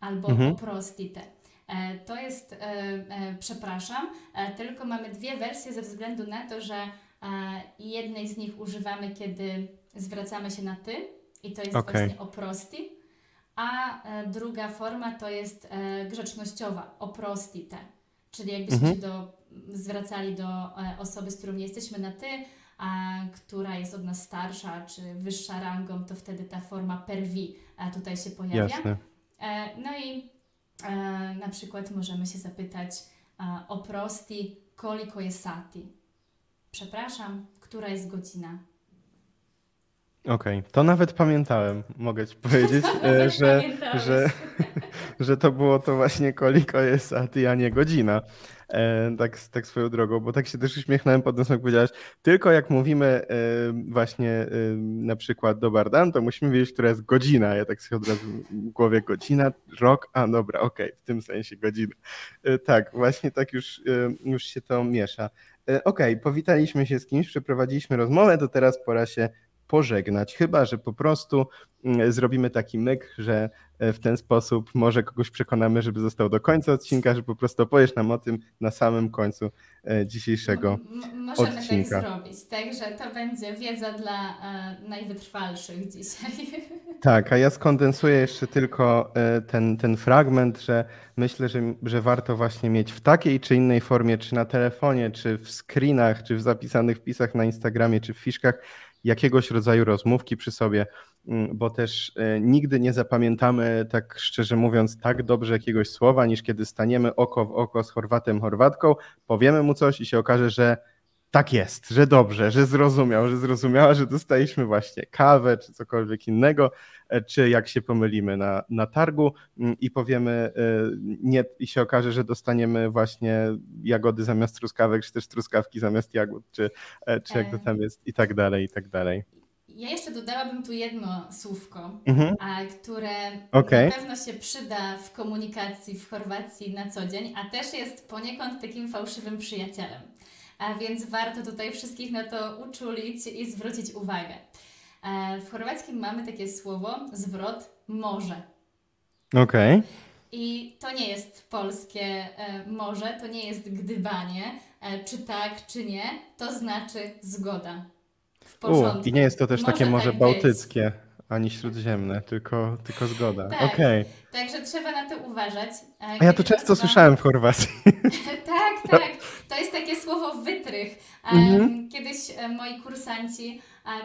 albo mhm. oprostite. E, to jest, e, e, przepraszam, tylko mamy dwie wersje ze względu na to, że jednej z nich używamy, kiedy zwracamy się na ty i to jest okay. właśnie oprosti, a druga forma to jest grzecznościowa, oprostite, czyli jakbyśmy mhm. się do, zwracali do osoby, z którą nie jesteśmy na ty, a która jest od nas starsza czy wyższa rangą, to wtedy ta forma perwi tutaj się pojawia. Jasne. E, no i e, na przykład możemy się zapytać o prosti koliko jest sati. Przepraszam, która jest godzina? Okej, to nawet pamiętałem, mogę Ci powiedzieć, e, że, że, że to było to właśnie koliko jest sati, a nie godzina. E, tak, tak swoją drogą, bo tak się też uśmiechnąłem pod nosem, jak powiedziałaś, tylko jak mówimy e, właśnie e, na przykład do Bardan, to musimy wiedzieć, która jest godzina. Ja tak sobie od razu w głowie godzina, rok, a dobra, okej, w tym sensie godzina. Tak, właśnie tak już, już się to miesza. Okej, okay, powitaliśmy się z kimś, przeprowadziliśmy rozmowę, to teraz pora się pożegnać, chyba że po prostu mm, zrobimy taki myk, że e, w ten sposób może kogoś przekonamy, żeby został do końca odcinka, że po prostu opowiesz nam o tym na samym końcu e, dzisiejszego możemy odcinka. tak zrobić, także to będzie wiedza dla e, najwytrwalszych dzisiaj. Tak, a ja skondensuję jeszcze tylko ten, ten fragment, że myślę, że, że warto właśnie mieć w takiej czy innej formie, czy na telefonie, czy w screenach, czy w zapisanych wpisach na Instagramie, czy w fiszkach, jakiegoś rodzaju rozmówki przy sobie, mm, bo też e, nigdy nie zapamiętamy, tak szczerze mówiąc, tak dobrze jakiegoś słowa, niż kiedy staniemy oko w oko z Chorwatem, Chorwatką, powiemy mu coś i się okaże, że tak jest, że dobrze, że zrozumiał, że zrozumiała, że dostaliśmy właśnie kawę czy cokolwiek innego, e, czy jak się pomylimy na, na targu mm, i powiemy e, nie i się okaże, że dostaniemy właśnie jagody zamiast truskawek, czy też truskawki zamiast jagód, czy, e, czy jak to tam jest i tak dalej, i tak dalej. Ja jeszcze dodałabym tu jedno słówko, Mhm. a, które Okej. na pewno się przyda w komunikacji w Chorwacji na co dzień, a też jest poniekąd takim fałszywym przyjacielem. A więc warto tutaj wszystkich na to uczulić i zwrócić uwagę. E, W chorwackim mamy takie słowo, zwrot morze. Okej. I to nie jest polskie e, morze, to nie jest gdybanie, e, czy tak, czy nie, to znaczy zgoda. W U, porządku. I nie jest to też takie Może morze tak być. Ani śródziemne, tylko, tylko zgoda. Tak. Okej. Także trzeba na to uważać. E, A ja to często słyszałem w Chorwacji. tak, tak. To jest takie słowo wytrych. E, Mhm. Kiedyś e, moi kursanci,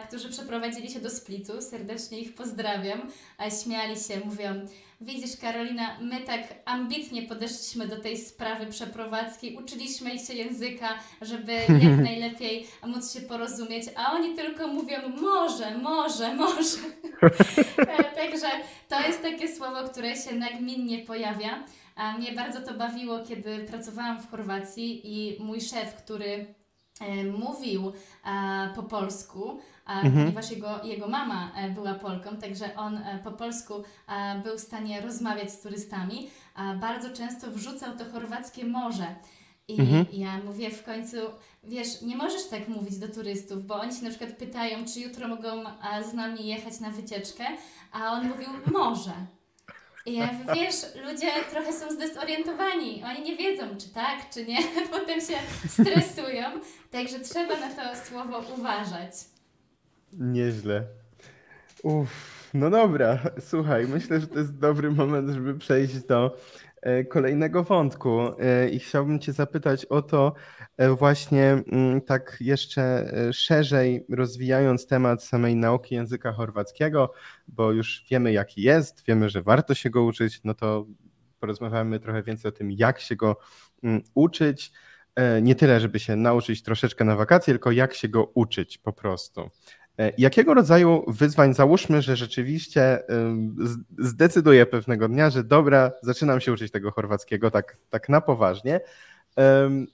którzy przeprowadzili się do Splitu, serdecznie ich pozdrawiam, śmiali się, mówią, widzisz Karolina, my tak ambitnie podeszliśmy do tej sprawy przeprowadzki, uczyliśmy się języka, żeby jak najlepiej móc się porozumieć, a oni tylko mówią może, może, może. E, Także to jest takie słowo, które się nagminnie pojawia. A mnie bardzo to bawiło, kiedy pracowałam w Chorwacji i mój szef, który mówił e, po polsku, a, Mhm. ponieważ jego, jego mama e, była Polką, także on e, po polsku e, był w stanie rozmawiać z turystami, bardzo często wrzucał to chorwackie morze. I Mhm. ja mówię w końcu, wiesz, nie możesz tak mówić do turystów, bo oni się na przykład pytają, czy jutro mogą e, z nami jechać na wycieczkę, a on mówił może. Ja wiesz, ludzie trochę są zdezorientowani, oni nie wiedzą, czy tak, czy nie, potem się stresują, także trzeba na to słowo uważać. Nieźle. Uff, no dobra, słuchaj, myślę, że to jest dobry moment, żeby przejść do kolejnego wątku e, i chciałbym Cię zapytać o to e, właśnie mm, tak jeszcze e, szerzej rozwijając temat samej nauki języka chorwackiego, bo już wiemy jaki jest, wiemy, że warto się go uczyć, no to porozmawiamy trochę więcej o tym, jak się go mm, uczyć. E, Nie tyle, żeby się nauczyć troszeczkę na wakacje, tylko jak się go uczyć po prostu. E, Jakiego rodzaju wyzwań, załóżmy, że rzeczywiście zdecyduję pewnego dnia, że dobra, zaczynam się uczyć tego chorwackiego tak, tak na poważnie,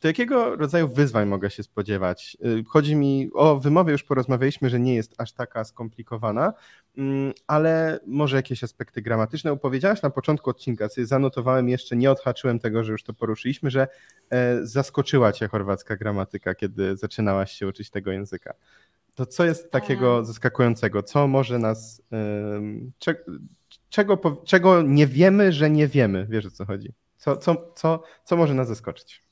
to jakiego rodzaju wyzwań mogę się spodziewać? Y, Chodzi mi o wymowę, już porozmawialiśmy, że nie jest aż taka skomplikowana, ym, ale może jakieś aspekty gramatyczne. Powiedziałaś na początku odcinka, sobie zanotowałem jeszcze, nie odhaczyłem tego, że już to poruszyliśmy, że e, zaskoczyła cię chorwacka gramatyka, kiedy zaczynałaś się uczyć tego języka. To co jest takiego Em. zaskakującego? Co może nas. czego, czego nie wiemy, że nie wiemy? Wiesz o co chodzi? Co, co, co, co może nas zaskoczyć?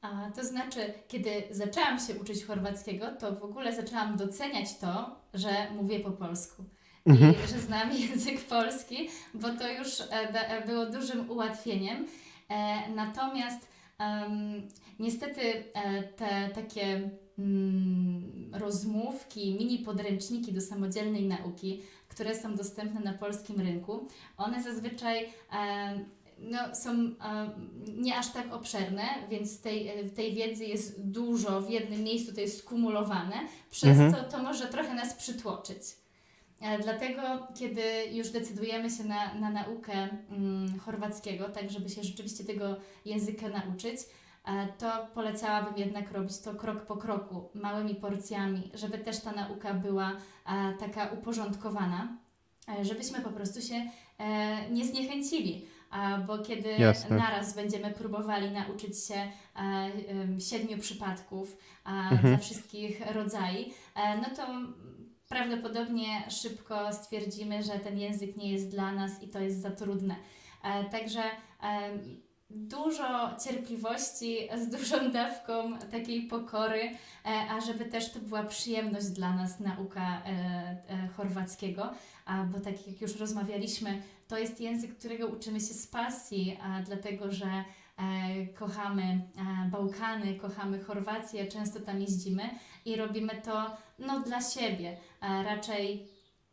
A, to znaczy, kiedy zaczęłam się uczyć chorwackiego, to w ogóle zaczęłam doceniać to, że mówię po polsku. Mhm. I że znam język polski, bo to już e, e, było dużym ułatwieniem. E, Natomiast em, niestety te takie mm, rozmówki, mini podręczniki do samodzielnej nauki, które są dostępne na polskim rynku, one zazwyczaj em, no, są em, nie aż tak obszerne, więc tej, e, tej wiedzy jest dużo w jednym miejscu, to jest skumulowane, przez Mhm. co to może trochę nas przytłoczyć. E, Dlatego, kiedy już decydujemy się na, na naukę mm, chorwackiego, tak żeby się rzeczywiście tego języka nauczyć, e, to polecałabym jednak robić to krok po kroku, małymi porcjami, żeby też ta nauka była e, taka uporządkowana, e, żebyśmy po prostu się e, nie zniechęcili. Bo kiedy Jasne. naraz będziemy próbowali nauczyć się e, siedmiu przypadków Mhm. dla wszystkich rodzajów, e, no to prawdopodobnie szybko stwierdzimy, że ten język nie jest dla nas i to jest za trudne. E, także dużo cierpliwości, z dużą dawką takiej pokory, e, a żeby też to była przyjemność dla nas nauka e, e, chorwackiego, bo tak jak już rozmawialiśmy, to jest język, którego uczymy się z pasji, dlatego że kochamy Bałkany, kochamy Chorwację, często tam jeździmy i robimy to no, dla siebie. Raczej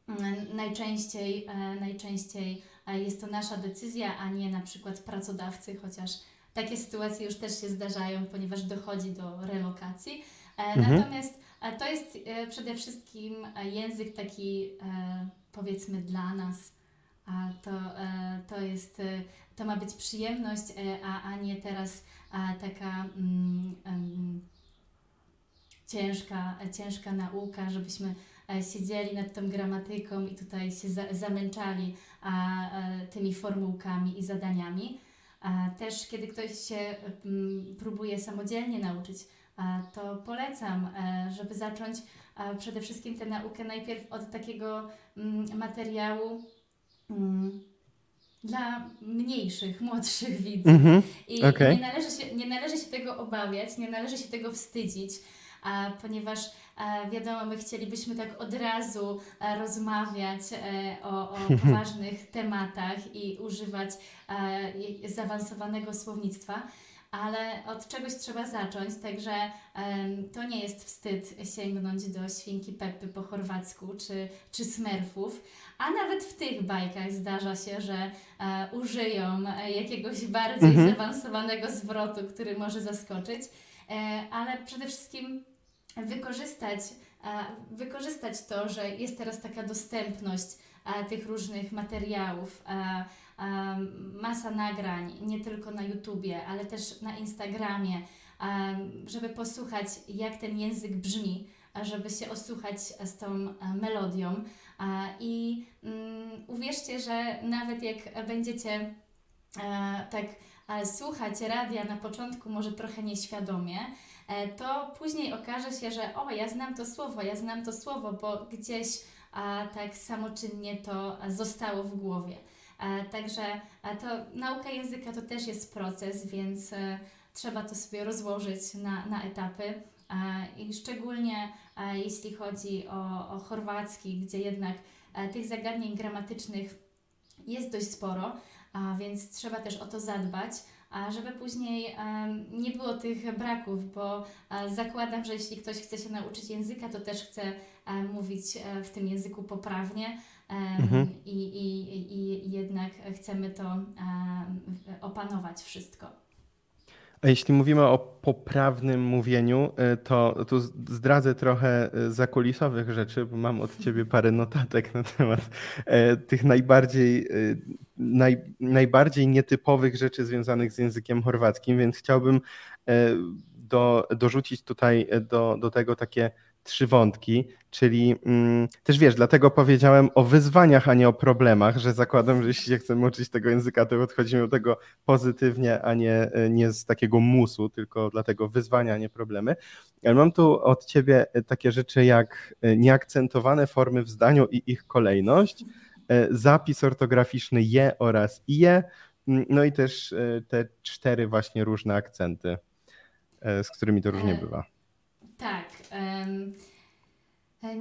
mm, najczęściej, najczęściej jest to nasza decyzja, a nie na przykład pracodawcy, chociaż takie sytuacje już też się zdarzają, ponieważ dochodzi do relokacji. E, mhm. Natomiast e, to jest e, przede wszystkim język taki powiedzmy dla nas. To, to jest, to ma być przyjemność, a, a nie teraz taka mm, ciężka, ciężka nauka, żebyśmy E, siedzieli nad tą gramatyką i tutaj się za, zamęczali tymi formułkami i zadaniami. A, też kiedy ktoś się m, próbuje samodzielnie nauczyć, a, to polecam, a, e, żeby zacząć a, przede wszystkim tę naukę najpierw od takiego m, materiału m, dla mniejszych, młodszych widzów. Mm -hmm. I okay. nie, należy się, nie należy się tego obawiać, nie należy się tego wstydzić a, ponieważ a, wiadomo, my chcielibyśmy tak od razu a, rozmawiać e, o, o poważnych tematach i używać zaawansowanego słownictwa ale od czegoś trzeba zacząć, także to nie jest wstyd sięgnąć do świnki Peppy po chorwacku czy, czy smerfów, a nawet w tych bajkach zdarza się, że e, użyją e, jakiegoś bardziej mhm. zaawansowanego zwrotu, który może zaskoczyć, e, ale przede wszystkim wykorzystać, wykorzystać to, że jest teraz taka dostępność tych różnych materiałów, masa nagrań, nie tylko na YouTubie, ale też na Instagramie, żeby posłuchać, jak ten język brzmi, żeby się osłuchać z tą melodią. I mm, uwierzcie, że nawet jak będziecie tak słuchać radia na początku, może trochę nieświadomie, E, to później okaże się, że o, ja znam to słowo, ja znam to słowo, bo gdzieś a, tak samoczynnie to zostało w głowie. A, e, także a to nauka języka to też jest proces, więc e, trzeba to sobie rozłożyć na, na etapy. I szczególnie jeśli chodzi o, o chorwacki, gdzie jednak tych zagadnień gramatycznych jest dość sporo, a więc trzeba też o to zadbać żeby później nie było tych braków, bo zakładam, że jeśli ktoś chce się nauczyć języka, to też chce mówić e, w tym języku poprawnie mhm. i, i, i jednak chcemy to opanować wszystko. Jeśli mówimy o poprawnym mówieniu, e, to tu zdradzę trochę e, zakulisowych rzeczy, bo mam od ciebie parę notatek na temat e, tych najbardziej, naj, najbardziej nietypowych rzeczy związanych z językiem chorwackim, więc chciałbym do, dorzucić tutaj do, do tego takie trzy wątki, czyli mm, też wiesz, dlatego powiedziałem o wyzwaniach, a nie o problemach, że zakładam, że jeśli się chcemy uczyć tego języka, to podchodzimy do tego pozytywnie, a nie, nie z takiego musu, tylko dlatego wyzwania, a nie problemy. Ale mam tu od ciebie takie rzeczy jak nieakcentowane formy w zdaniu i ich kolejność, zapis ortograficzny je oraz je, no i też te cztery właśnie różne akcenty, z którymi to różnie e, bywa. Tak. Um,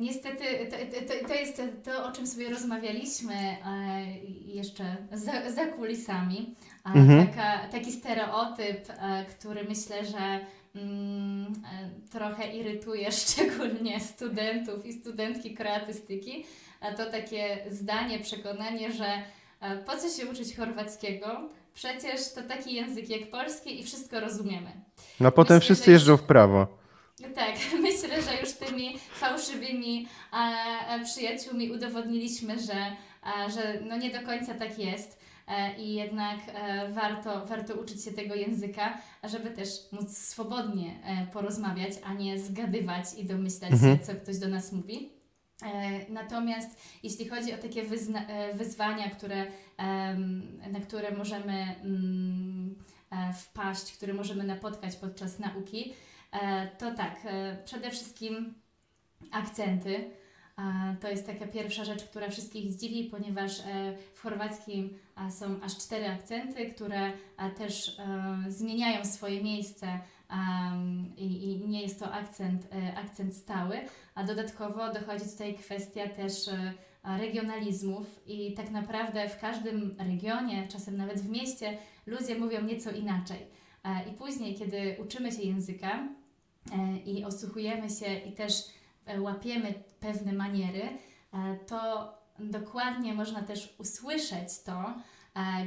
niestety to, to, to, jest to, o czym sobie rozmawialiśmy e, jeszcze za, za kulisami. Mhm. Taka, taki stereotyp, e, który myślę, że mm, trochę irytuje szczególnie studentów i studentki kreatystyki, to takie zdanie, przekonanie, że po co się uczyć chorwackiego? Przecież to taki język jak polski i wszystko rozumiemy. No potem Myślę, wszyscy jeżdżą w prawo. Tak, myślę, że już tymi fałszywymi e, przyjaciółmi udowodniliśmy, że, e, że no nie do końca tak jest e, i jednak e, warto, warto uczyć się tego języka, żeby też móc swobodnie e, porozmawiać, a nie zgadywać i domyślać mhm. się, co ktoś do nas mówi. E, natomiast jeśli chodzi o takie wyzwania, które, na które możemy mm, wpaść, które możemy napotkać podczas nauki, E, to tak, e, przede wszystkim akcenty. To jest taka pierwsza rzecz, która wszystkich zdziwi, ponieważ w chorwackim są aż cztery akcenty, które też zmieniają swoje miejsce i nie jest to akcent, akcent stały, a dodatkowo dochodzi tutaj kwestia też regionalizmów i tak naprawdę w każdym regionie, czasem nawet w mieście, ludzie mówią nieco inaczej. I później, kiedy uczymy się języka e, i osłuchujemy się i też e, łapiemy pewne maniery, e, to dokładnie można też usłyszeć to,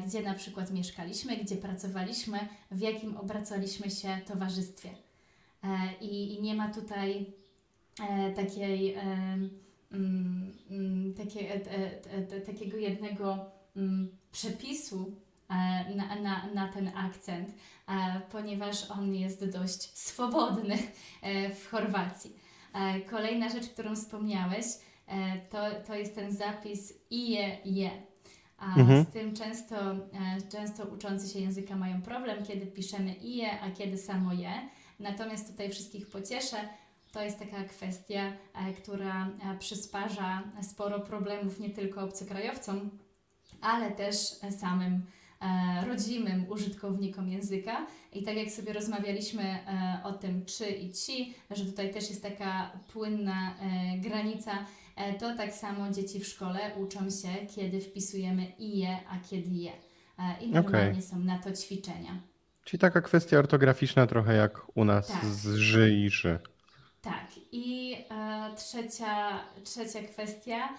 gdzie na przykład mieszkaliśmy, gdzie pracowaliśmy, w jakim obracaliśmy się towarzystwie. I, i nie ma tutaj takiej Mm, mm, takie, e, e, takiego jednego mm, przepisu e, na, na, na ten akcent, ponieważ on jest dość swobodny w Chorwacji. Kolejna rzecz, którą wspomniałeś, to, to jest ten zapis ije, je. A mhm. z tym często, często uczący się języka mają problem, kiedy piszemy ije, a kiedy samo je. Natomiast tutaj wszystkich pocieszę, to jest taka kwestia, e, która e, przysparza sporo problemów nie tylko obcokrajowcom, ale też samym e, rodzimym użytkownikom języka. I tak jak sobie rozmawialiśmy o tym czy i ci, że tutaj też jest taka płynna granica, to tak samo dzieci w szkole uczą się, kiedy wpisujemy i je, a kiedy je. I normalnie okay. są na to ćwiczenia. Czyli taka kwestia ortograficzna trochę jak u nas tak. z ży i ży. Tak. I e, trzecia, trzecia kwestia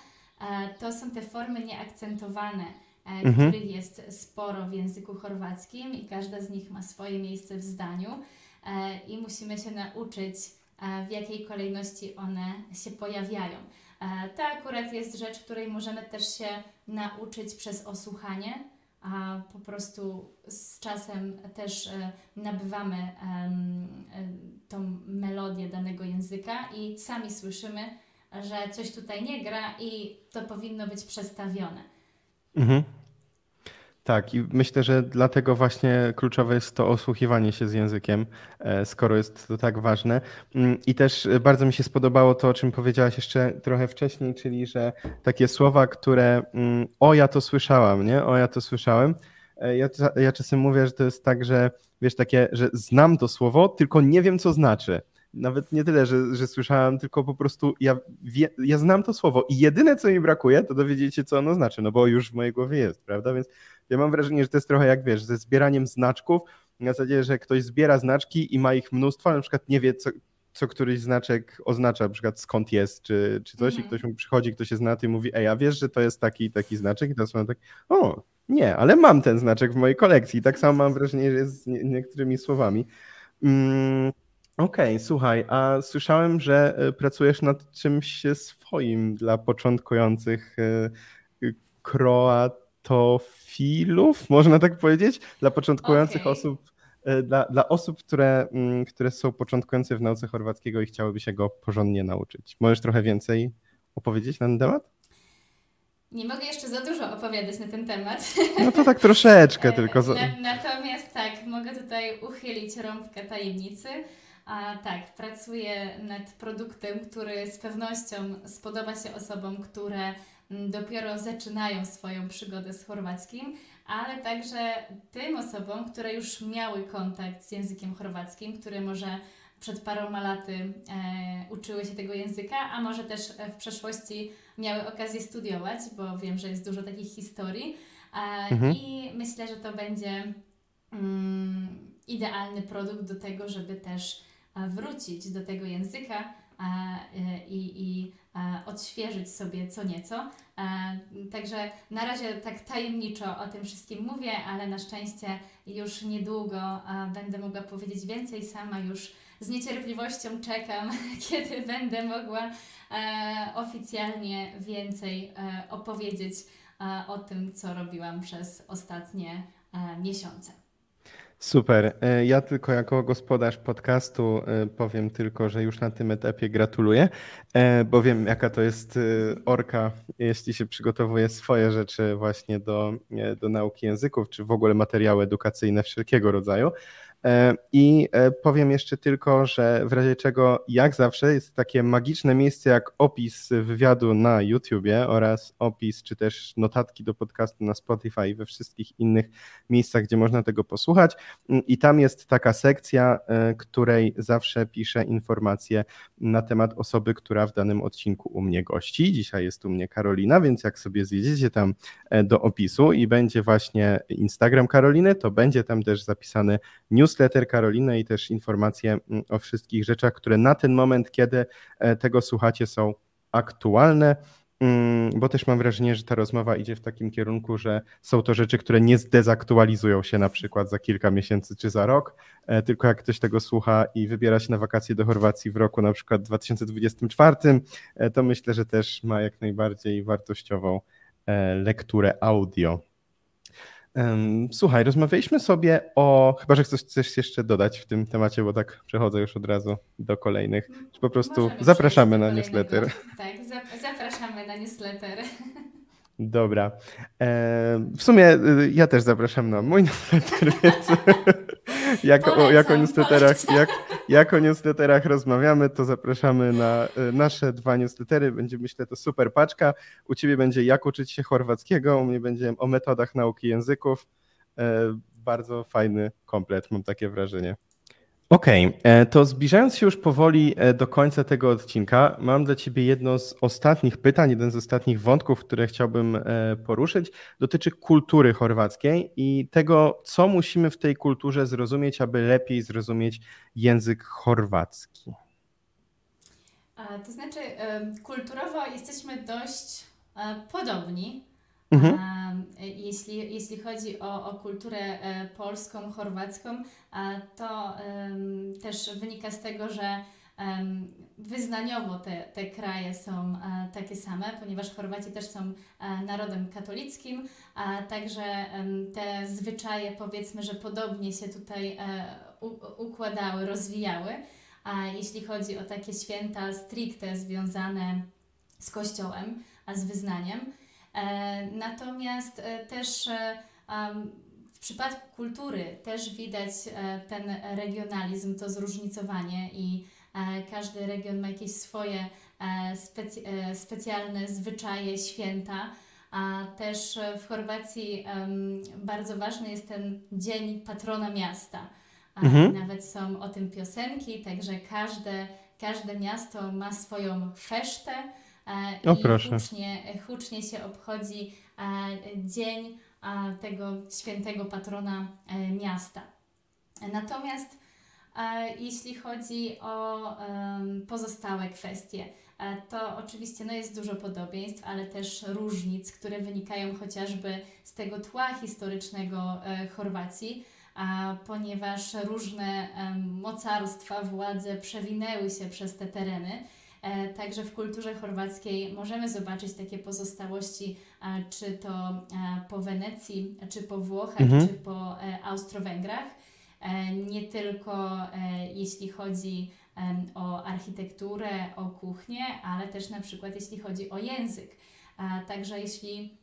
e, to są te formy nieakcentowane, e, mhm. których jest sporo w języku chorwackim i każda z nich ma swoje miejsce w zdaniu e, i musimy się nauczyć, e, w jakiej kolejności one się pojawiają. E, to akurat jest rzecz, której możemy też się nauczyć przez osłuchanie a po prostu z czasem też e, nabywamy e, tą melodię danego języka i sami słyszymy, że coś tutaj nie gra i to powinno być przestawione. Mhm. Tak, i myślę, że dlatego właśnie kluczowe jest to osłuchiwanie się z językiem, e, skoro jest to tak ważne. Mm, I też bardzo mi się spodobało to, o czym powiedziałaś jeszcze trochę wcześniej, czyli że takie słowa, które mm, o ja to słyszałam, nie? O ja to słyszałem. E, ja, ja czasem mówię, że to jest tak, że wiesz, takie, że znam to słowo, tylko nie wiem, co znaczy nawet nie tyle, że, że słyszałem, tylko po prostu ja, wie, ja znam to słowo i jedyne, co mi brakuje, to dowiedzieć się, co ono znaczy, no bo już w mojej głowie jest, prawda? Więc ja mam wrażenie, że to jest trochę jak, wiesz, ze zbieraniem znaczków, na zasadzie, że ktoś zbiera znaczki i ma ich mnóstwo, ale na przykład nie wie, co, co któryś znaczek oznacza, na przykład skąd jest, czy, czy coś, mhm. i ktoś mu przychodzi, ktoś się zna i mówi, ej, a wiesz, że to jest taki taki znaczek? I to są tak, o, nie, ale mam ten znaczek w mojej kolekcji. Tak samo mam wrażenie, że jest z nie, niektórymi słowami. Mm, Okej, słuchaj, a słyszałem, że e, pracujesz nad czymś swoim dla początkujących e, kroatofilów, można tak powiedzieć? Dla początkujących osób, e, dla, dla osób, które, mm, które są początkujące w nauce chorwackiego i chciałyby się go porządnie nauczyć. Możesz trochę więcej opowiedzieć na ten temat? Nie mogę jeszcze za dużo opowiadać na ten temat. No to tak troszeczkę tylko. Natomiast tak, mogę tutaj uchylić rąbkę tajemnicy. A tak, pracuję nad produktem, który z pewnością spodoba się osobom, które mm, dopiero zaczynają swoją przygodę z chorwackim, ale także tym osobom, które już miały kontakt z językiem chorwackim, które może przed paroma laty e, uczyły się tego języka, a może też w przeszłości miały okazję studiować, bo wiem, że jest dużo takich historii. E, mhm. I myślę, że to będzie mm, idealny produkt do tego, żeby też wrócić do tego języka e, i, i odświeżyć sobie co nieco. Także na razie tak tajemniczo o tym wszystkim mówię, ale na szczęście już niedługo będę mogła powiedzieć więcej. Sama już z niecierpliwością czekam, kiedy będę mogła e, oficjalnie więcej e, opowiedzieć o tym, co robiłam przez ostatnie miesiące. Super. E, ja tylko jako gospodarz podcastu e, powiem tylko, że już na tym etapie gratuluję, e, bo wiem jaka to jest orka, jeśli się przygotowuje swoje rzeczy właśnie do, do nauki języków, czy w ogóle materiały edukacyjne wszelkiego rodzaju. I powiem jeszcze tylko, że w razie czego, jak zawsze, jest takie magiczne miejsce jak opis wywiadu na YouTubie oraz opis czy też notatki do podcastu na Spotify i we wszystkich innych miejscach, gdzie można tego posłuchać. Mm, I tam jest taka sekcja, której zawsze piszę informacje na temat osoby, która w danym odcinku u mnie gości. Dzisiaj jest u mnie Karolina, więc jak sobie zjedziecie tam e, do opisu i będzie właśnie Instagram Karoliny, to będzie tam też zapisany newsletter Karoliny i też informacje mm, o wszystkich rzeczach, które na ten moment, kiedy e, tego słuchacie, są aktualne. Mm, bo też mam wrażenie, że ta rozmowa idzie w takim kierunku, że są to rzeczy, które nie zdezaktualizują się na przykład za kilka miesięcy czy za rok, e, tylko jak ktoś tego słucha i wybiera się na wakacje do Chorwacji w roku na przykład 2024, e, to myślę, że też ma jak najbardziej wartościową lekturę audio. Słuchaj, rozmawialiśmy sobie o. Chyba, że chcesz coś jeszcze dodać w tym temacie, bo tak przechodzę już od razu do kolejnych. Czy po prostu Możemy zapraszamy na newsletter. Tak, zapraszamy na newsletter. Dobra. w sumie y, ja też zapraszam na mój newsletter, więc jak, o, jak, o newsletterach, jak, jak o newsletterach rozmawiamy, to zapraszamy na y, nasze dwa newslettery. Będzie, myślę, to super paczka. U Ciebie będzie jak uczyć się chorwackiego, u mnie będzie o metodach nauki języków. E, bardzo fajny komplet, mam takie wrażenie. Okej, okay, e, to zbliżając się już powoli e, do końca tego odcinka, mam dla Ciebie jedno z ostatnich pytań, jeden z ostatnich wątków, które chciałbym e, poruszyć. Dotyczy kultury chorwackiej i tego, co musimy w tej kulturze zrozumieć, aby lepiej zrozumieć język chorwacki. To znaczy, kulturowo jesteśmy dość podobni. Mhm. Jeśli, jeśli chodzi o, o kulturę e, polską, chorwacką, to też wynika z tego, że wyznaniowo te, te kraje są e, takie same, ponieważ Chorwaci też są e, narodem katolickim, a także te zwyczaje powiedzmy, że podobnie się tutaj układały, rozwijały. A jeśli chodzi o takie święta stricte związane z Kościołem, a z wyznaniem, natomiast e, też e, w przypadku kultury też widać ten regionalizm, to zróżnicowanie i każdy region ma jakieś swoje specy- specjalne zwyczaje, święta. A też w Chorwacji bardzo ważny jest ten dzień patrona miasta. Mhm. Nawet są o tym piosenki, także każde, każde miasto ma swoją E, o, i proszę. Hucznie, hucznie się obchodzi e, dzień e, tego świętego patrona miasta. Natomiast jeśli chodzi o pozostałe kwestie, to oczywiście no jest dużo podobieństw, ale też różnic, które wynikają chociażby z tego tła historycznego Chorwacji, ponieważ różne mocarstwa, władze przewinęły się przez te tereny E, także w kulturze chorwackiej możemy zobaczyć takie pozostałości, czy to e, po Wenecji, czy po Włochach, mhm. czy po e, Austro-Węgrach. Nie tylko jeśli chodzi o architekturę, o kuchnię, ale też na przykład jeśli chodzi o język. Także jeśli,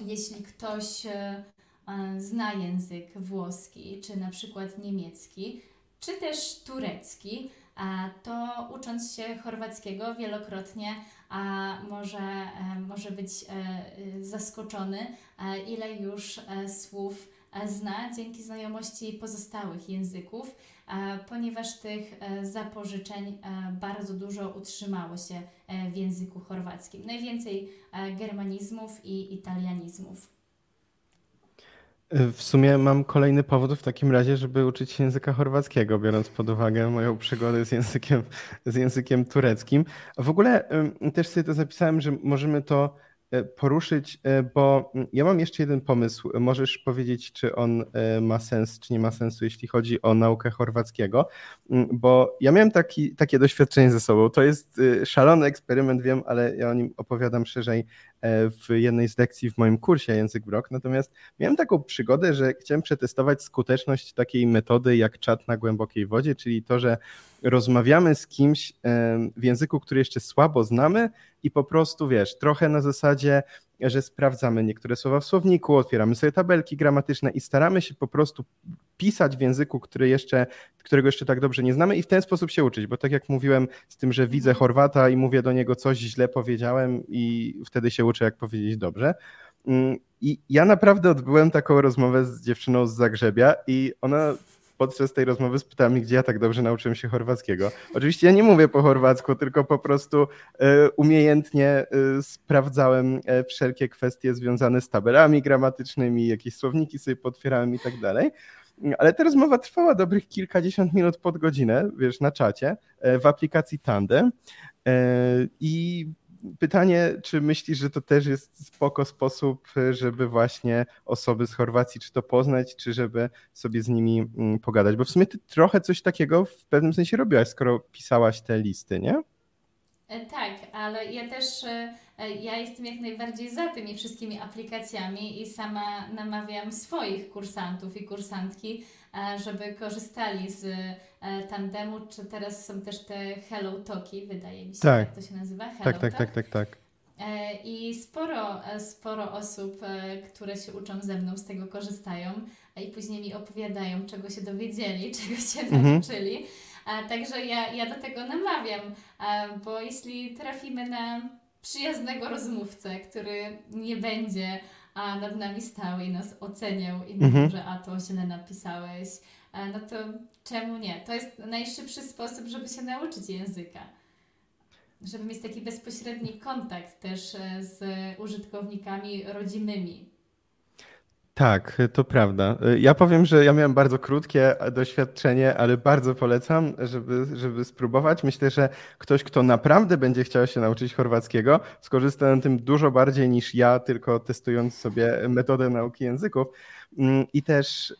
jeśli ktoś zna język włoski, czy na przykład niemiecki, czy też turecki, to ucząc się chorwackiego wielokrotnie może, e, może być e, zaskoczony, e, ile już słów zna dzięki znajomości pozostałych języków, ponieważ tych zapożyczeń bardzo dużo utrzymało się w języku chorwackim. Najwięcej germanizmów i italianizmów. W sumie mam kolejny powód w takim razie, żeby uczyć się języka chorwackiego, biorąc pod uwagę moją przygodę z językiem, z językiem tureckim. W ogóle też sobie to zapisałem, że możemy to E, poruszyć, bo ja mam jeszcze jeden pomysł. Możesz powiedzieć, czy on ma sens, czy nie ma sensu, jeśli chodzi o naukę chorwackiego, bo ja miałem taki, takie doświadczenie ze sobą. To jest szalony eksperyment, wiem, ale ja o nim opowiadam szerzej w jednej z lekcji w moim kursie Język w Rok. Natomiast miałem taką przygodę, że chciałem przetestować skuteczność takiej metody jak czat na głębokiej wodzie, czyli to, że rozmawiamy z kimś w języku, który jeszcze słabo znamy i po prostu, wiesz, trochę na zasadzie, że sprawdzamy niektóre słowa w słowniku, otwieramy sobie tabelki gramatyczne i staramy się po prostu pisać w języku, który jeszcze, którego jeszcze tak dobrze nie znamy i w ten sposób się uczyć, bo tak jak mówiłem z tym, że widzę mhm. Chorwata i mówię do niego coś źle powiedziałem i wtedy się uczę, jak powiedzieć dobrze. Mm, I ja naprawdę odbyłem taką rozmowę z dziewczyną z Zagrzebia i ona podczas tej rozmowy spytała mnie, gdzie ja tak dobrze nauczyłem się chorwackiego. Oczywiście ja nie mówię po chorwacku, tylko po prostu e, umiejętnie e, sprawdzałem e, wszelkie kwestie związane z tabelami gramatycznymi, jakieś słowniki sobie potwierałem i tak dalej. Ale ta rozmowa trwała dobrych kilkadziesiąt minut pod godzinę, wiesz, na czacie w aplikacji Tandem. I pytanie, czy myślisz, że to też jest spoko sposób, żeby właśnie osoby z Chorwacji czy to poznać, czy żeby sobie z nimi mm, pogadać? Bo w sumie ty trochę coś takiego w pewnym sensie robiłaś, skoro pisałaś te listy, nie? E, tak, ale ja też e, e, ja jestem jak najbardziej za tymi wszystkimi aplikacjami i sama namawiam swoich kursantów i kursantki, żeby korzystali z tandemu, czy teraz są też te Hello Talki, wydaje mi się, tak. jak to się nazywa? Hello tak, tak, tak, tak, tak. I sporo, sporo osób, które się uczą ze mną, z tego korzystają i później mi opowiadają, czego się dowiedzieli, czego się mhm. Nauczyli. Także ja, ja do tego namawiam, bo jeśli trafimy na przyjaznego rozmówcę, który nie będzie a nad nami stał i nas oceniał i mhm. że a to źle napisałeś, no to czemu nie? To jest najszybszy sposób, żeby się nauczyć języka. Żeby mieć taki bezpośredni kontakt też e, z użytkownikami rodzimymi. Tak, to prawda. Ja powiem, że ja miałem bardzo krótkie doświadczenie, ale bardzo polecam, żeby, żeby spróbować. Myślę, że ktoś, kto naprawdę będzie chciał się nauczyć chorwackiego, skorzysta na tym dużo bardziej niż ja, tylko testując sobie metodę nauki języków. Mm, I też y,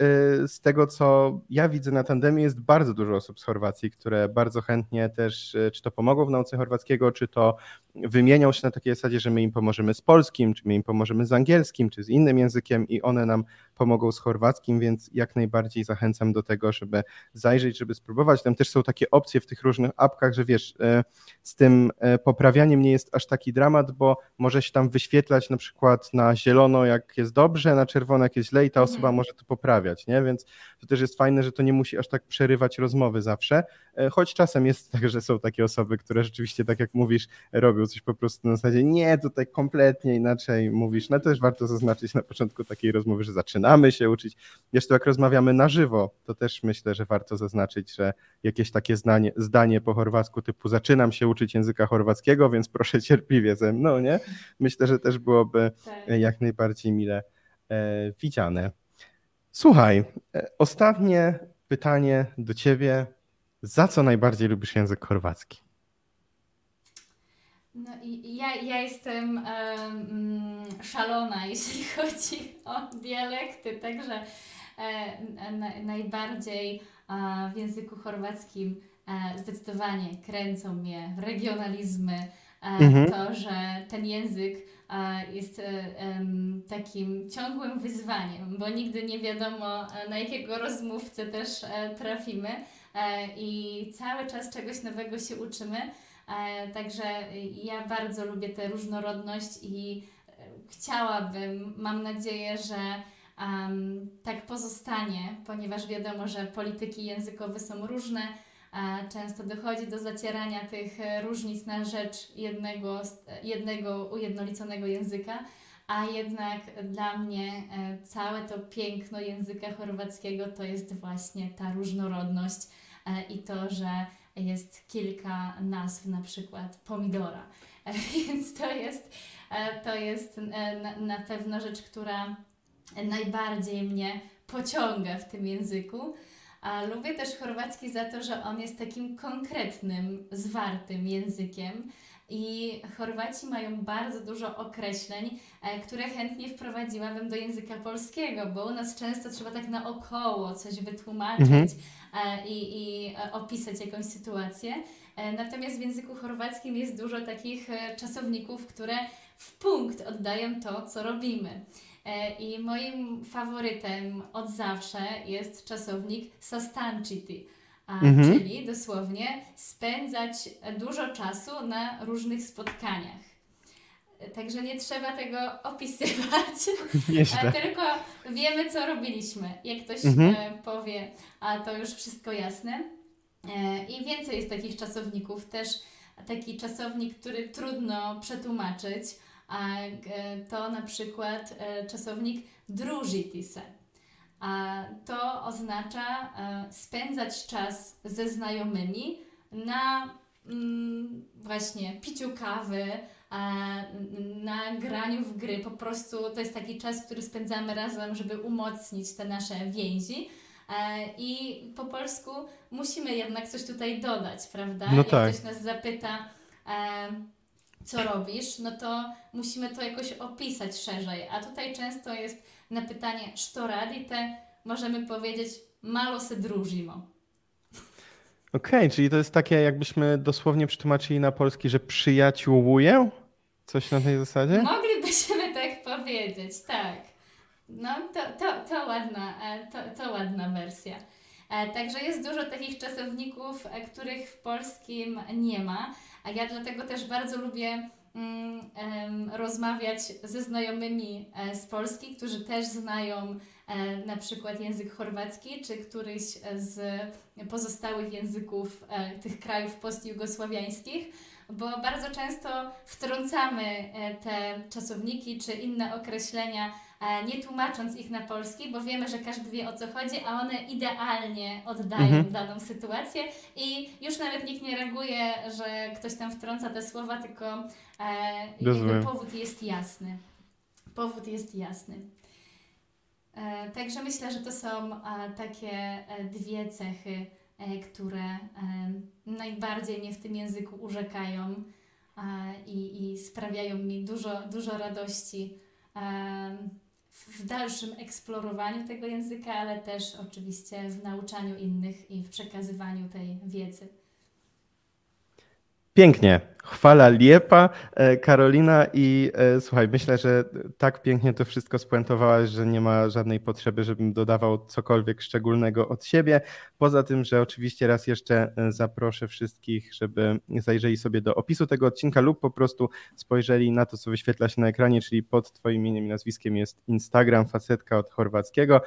z tego, co ja widzę na tandemie, jest bardzo dużo osób z Chorwacji, które bardzo chętnie też, y, czy to pomogą w nauce chorwackiego, czy to wymienią się na takiej zasadzie, że my im pomożemy z polskim, czy my im pomożemy z angielskim, czy z innym językiem i one nam pomogą z chorwackim, więc jak najbardziej zachęcam do tego, żeby zajrzeć, żeby spróbować. Tam też są takie opcje w tych różnych apkach, że wiesz, y, z tym poprawianiem nie jest aż taki dramat, bo może się tam wyświetlać na przykład na zielono, jak jest dobrze, na czerwono, jak jest źle i ta osoba mhm. może to poprawiać, nie? Więc to też jest fajne, że to nie musi aż tak przerywać rozmowy zawsze, e, choć czasem jest tak, że są takie osoby, które rzeczywiście, tak jak mówisz, robią coś po prostu na zasadzie, nie, tutaj kompletnie inaczej mówisz, no też warto zaznaczyć na początku takiej rozmowy, że zaczynamy się uczyć. Jeszcze jak rozmawiamy na żywo, to też myślę, że warto zaznaczyć, że jakieś takie zdanie, zdanie po chorwacku typu zaczynam się uczyć języka chorwackiego, więc proszę cierpliwie ze mną, nie? Myślę, że też byłoby tak. jak najbardziej mile E, widziane. Słuchaj, e, ostatnie pytanie do ciebie. Za co najbardziej lubisz język chorwacki? No i ja, ja jestem um, szalona, jeśli chodzi o dialekty, także e, na, najbardziej e, w języku chorwackim e, zdecydowanie kręcą mnie regionalizmy, e, mhm. to, że ten język jest e, takim ciągłym wyzwaniem, bo nigdy nie wiadomo, na jakiego rozmówcę też trafimy i cały czas czegoś nowego się uczymy. Także ja bardzo lubię tę różnorodność i chciałabym, mam nadzieję, że um, tak pozostanie, ponieważ wiadomo, że polityki językowe są różne często dochodzi do zacierania tych e, różnic na rzecz jednego, jednego ujednoliconego języka, a jednak dla mnie e, całe to piękno języka chorwackiego to jest właśnie ta różnorodność e, i to, że jest kilka nazw, na przykład pomidora. Więc to jest, to jest na, na pewno rzecz, która najbardziej mnie pociąga w tym języku. A lubię też chorwacki za to, że on jest takim konkretnym, zwartym językiem. I Chorwaci mają bardzo dużo określeń, e, które chętnie wprowadziłabym do języka polskiego, bo u nas często trzeba tak naokoło coś wytłumaczyć mhm. E, i, i e, opisać jakąś sytuację. Natomiast w języku chorwackim jest dużo takich czasowników, które w punkt oddają to, co robimy. I moim faworytem od zawsze jest czasownik sastanchiti, mhm. czyli dosłownie spędzać dużo czasu na różnych spotkaniach. Także nie trzeba tego opisywać, Nieźle. tylko wiemy, co robiliśmy. Jak ktoś Mhm. e, powie, a to już wszystko jasne. E, I więcej jest takich czasowników. Też taki czasownik, który trudno przetłumaczyć, a e, to na przykład e, czasownik družiti se. A to oznacza e, spędzać czas ze znajomymi na mm, właśnie piciu kawy, na graniu w gry. Po prostu to jest taki czas, który spędzamy razem, żeby umocnić te nasze więzi. E, I po polsku musimy jednak coś tutaj dodać, prawda? No Jak tak. ktoś nas zapyta, e, co robisz, no to musimy to jakoś opisać szerzej. A tutaj często jest na pytanie, što radite, możemy powiedzieć, malo se družimo. Okej, czyli to jest takie, jakbyśmy dosłownie przetłumaczyli na polski, że przyjaciółuję? Coś na tej zasadzie? Moglibyśmy tak powiedzieć, tak. No, to, to, to, ładna, e, to, to ładna wersja. E, Także jest dużo takich czasowników, e, których w polskim nie ma, a ja dlatego też bardzo lubię rozmawiać ze znajomymi e, z Polski, którzy też znają e, na przykład język chorwacki, czy któryś z pozostałych języków e, tych krajów postjugosławiańskich bo bardzo często wtrącamy te czasowniki czy inne określenia, nie tłumacząc ich na polski, bo wiemy, że każdy wie o co chodzi, a one idealnie oddają Mhm. daną sytuację i już nawet nikt nie reaguje, że ktoś tam wtrąca te słowa, tylko e, powód jest jasny. Powód jest jasny. E, Także myślę, że to są e, takie e, dwie cechy, e, które e, najbardziej mnie w tym języku urzekają e, i, i sprawiają mi dużo, dużo radości e, w dalszym eksplorowaniu tego języka, ale też oczywiście w nauczaniu innych i w przekazywaniu tej wiedzy. Pięknie. Chwala Liepa, e, Karolina i e, słuchaj, myślę, że tak pięknie to wszystko spuentowałaś, że nie ma żadnej potrzeby, żebym dodawał cokolwiek szczególnego od siebie. Poza tym, że oczywiście raz jeszcze e, zaproszę wszystkich, żeby zajrzeli sobie do opisu tego odcinka lub po prostu spojrzeli na to, co wyświetla się na ekranie, czyli pod Twoim imieniem i nazwiskiem jest Instagram facetka od chorwackiego.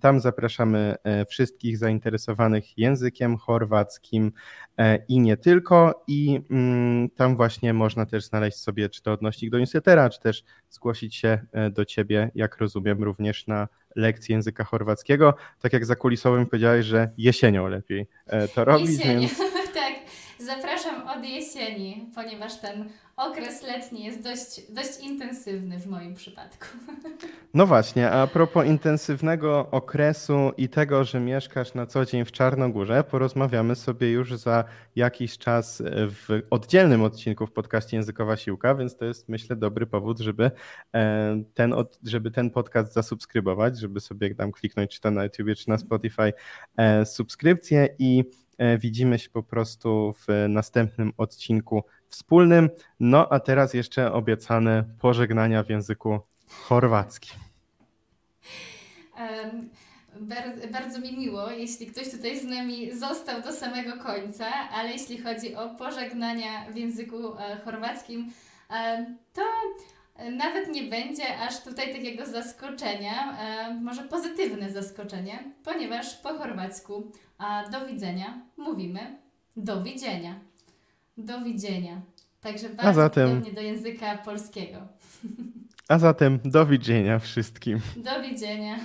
Tam zapraszamy wszystkich zainteresowanych językiem chorwackim i nie tylko. I mm, tam właśnie można też znaleźć sobie czy to odnośnik do newslettera, czy też zgłosić się e, do Ciebie, jak rozumiem, również na lekcję języka chorwackiego. Tak jak za kulisowym powiedziałeś, że jesienią lepiej e, to robić, Jesienią, więc. Zapraszam od jesieni, ponieważ ten okres letni jest dość, dość intensywny w moim przypadku. No właśnie, a propos intensywnego okresu i tego, że mieszkasz na co dzień w Czarnogórze, porozmawiamy sobie już za jakiś czas w oddzielnym odcinku w podcaście Językowa Siłka, więc to jest myślę dobry powód, żeby e, ten, żeby ten podcast zasubskrybować, żeby sobie tam kliknąć czy to na YouTube, czy na Spotify e, subskrypcję i e, widzimy się po prostu w następnym odcinku wspólnym. No a teraz jeszcze obiecane pożegnania w języku chorwackim. Em, Bar- bardzo mi miło, jeśli ktoś tutaj z nami został do samego końca, ale jeśli chodzi o pożegnania w języku e, chorwackim, to e, nawet nie będzie aż tutaj takiego zaskoczenia, e, może pozytywne zaskoczenie, ponieważ po chorwacku a do widzenia mówimy do widzenia. Do widzenia. Także bardzo zatem- podobnie do języka polskiego. A zatem do widzenia wszystkim. Do widzenia.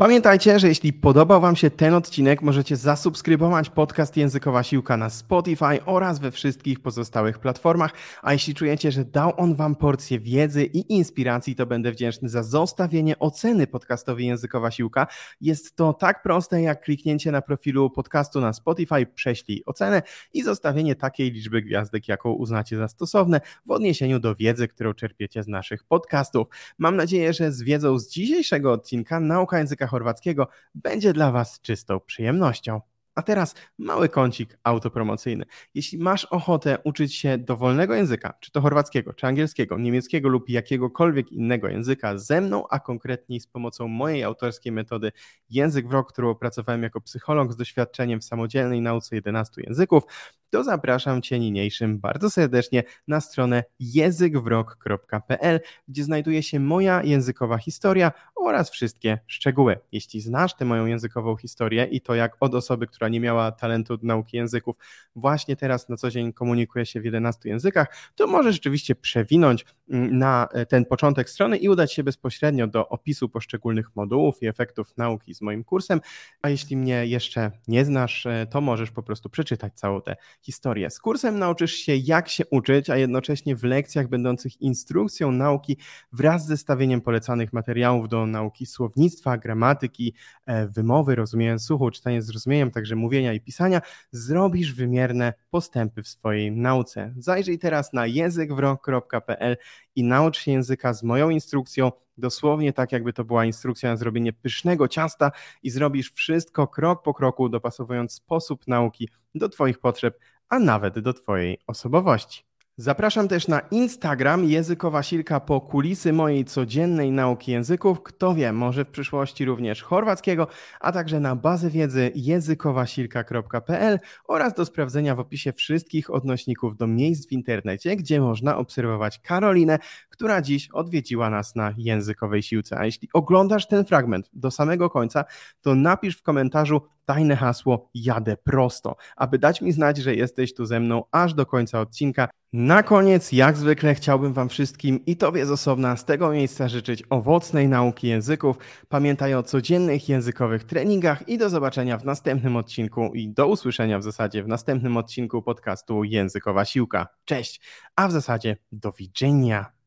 Pamiętajcie, że jeśli podobał Wam się ten odcinek, możecie zasubskrybować podcast Językowa Siłka na Spotify oraz we wszystkich pozostałych platformach. A jeśli czujecie, że dał on Wam porcję wiedzy i inspiracji, to będę wdzięczny za zostawienie oceny podcastowi Językowa Siłka. Jest to tak proste jak kliknięcie na profilu podcastu na Spotify, prześlij ocenę i zostawienie takiej liczby gwiazdek, jaką uznacie za stosowne w odniesieniu do wiedzy, którą czerpiecie z naszych podcastów. Mam nadzieję, że z wiedzą z dzisiejszego odcinka nauka języka chorwackiego będzie dla Was czystą przyjemnością. A teraz mały kącik autopromocyjny. Jeśli masz ochotę uczyć się dowolnego języka, czy to chorwackiego, czy angielskiego, niemieckiego lub jakiegokolwiek innego języka ze mną, a konkretniej z pomocą mojej autorskiej metody Język w rok, którą opracowałem jako psycholog z doświadczeniem w samodzielnej nauce 11 języków, to zapraszam Cię niniejszym bardzo serdecznie na stronę językwrok.pl, gdzie znajduje się moja językowa historia oraz wszystkie szczegóły. Jeśli znasz tę moją językową historię i to jak od osoby, która nie miała talentu nauki języków, właśnie teraz na co dzień komunikuje się w 11 językach, to możesz rzeczywiście przewinąć mm, na e, ten początek strony i udać się bezpośrednio do opisu poszczególnych modułów i efektów nauki z moim kursem. A jeśli mnie jeszcze nie znasz, e, to możesz po prostu przeczytać całą tę historię. Z kursem nauczysz się, jak się uczyć, a jednocześnie w lekcjach będących instrukcją nauki wraz z zestawieniem polecanych materiałów do nauki słownictwa, gramatyki, e, wymowy, rozumienia słuchu, czytania zrozumieniem, także mówienia i pisania, zrobisz wymierne postępy w swojej nauce. Zajrzyj teraz na językwrok.pl i naucz się języka z moją instrukcją, dosłownie tak, jakby to była instrukcja na zrobienie pysznego ciasta i zrobisz wszystko krok po kroku, dopasowując sposób nauki do Twoich potrzeb, a nawet do Twojej osobowości. Zapraszam też na Instagram Językowa Silka po kulisy mojej codziennej nauki języków. Kto wie, może w przyszłości również chorwackiego, a także na bazę wiedzy językowasilka.pl oraz do sprawdzenia w opisie wszystkich odnośników do miejsc w internecie, gdzie można obserwować Karolinę, która dziś odwiedziła nas na językowej siłce. A jeśli oglądasz ten fragment do samego końca, to napisz w komentarzu tajne hasło jadę prosto, aby dać mi znać, że jesteś tu ze mną aż do końca odcinka. Na koniec, jak zwykle, chciałbym Wam wszystkim i Tobie z osobna z tego miejsca życzyć owocnej nauki języków. Pamiętaj o codziennych językowych treningach i do zobaczenia w następnym odcinku i do usłyszenia w zasadzie w następnym odcinku podcastu Językowa Siłka. Cześć, a w zasadzie do widzenia.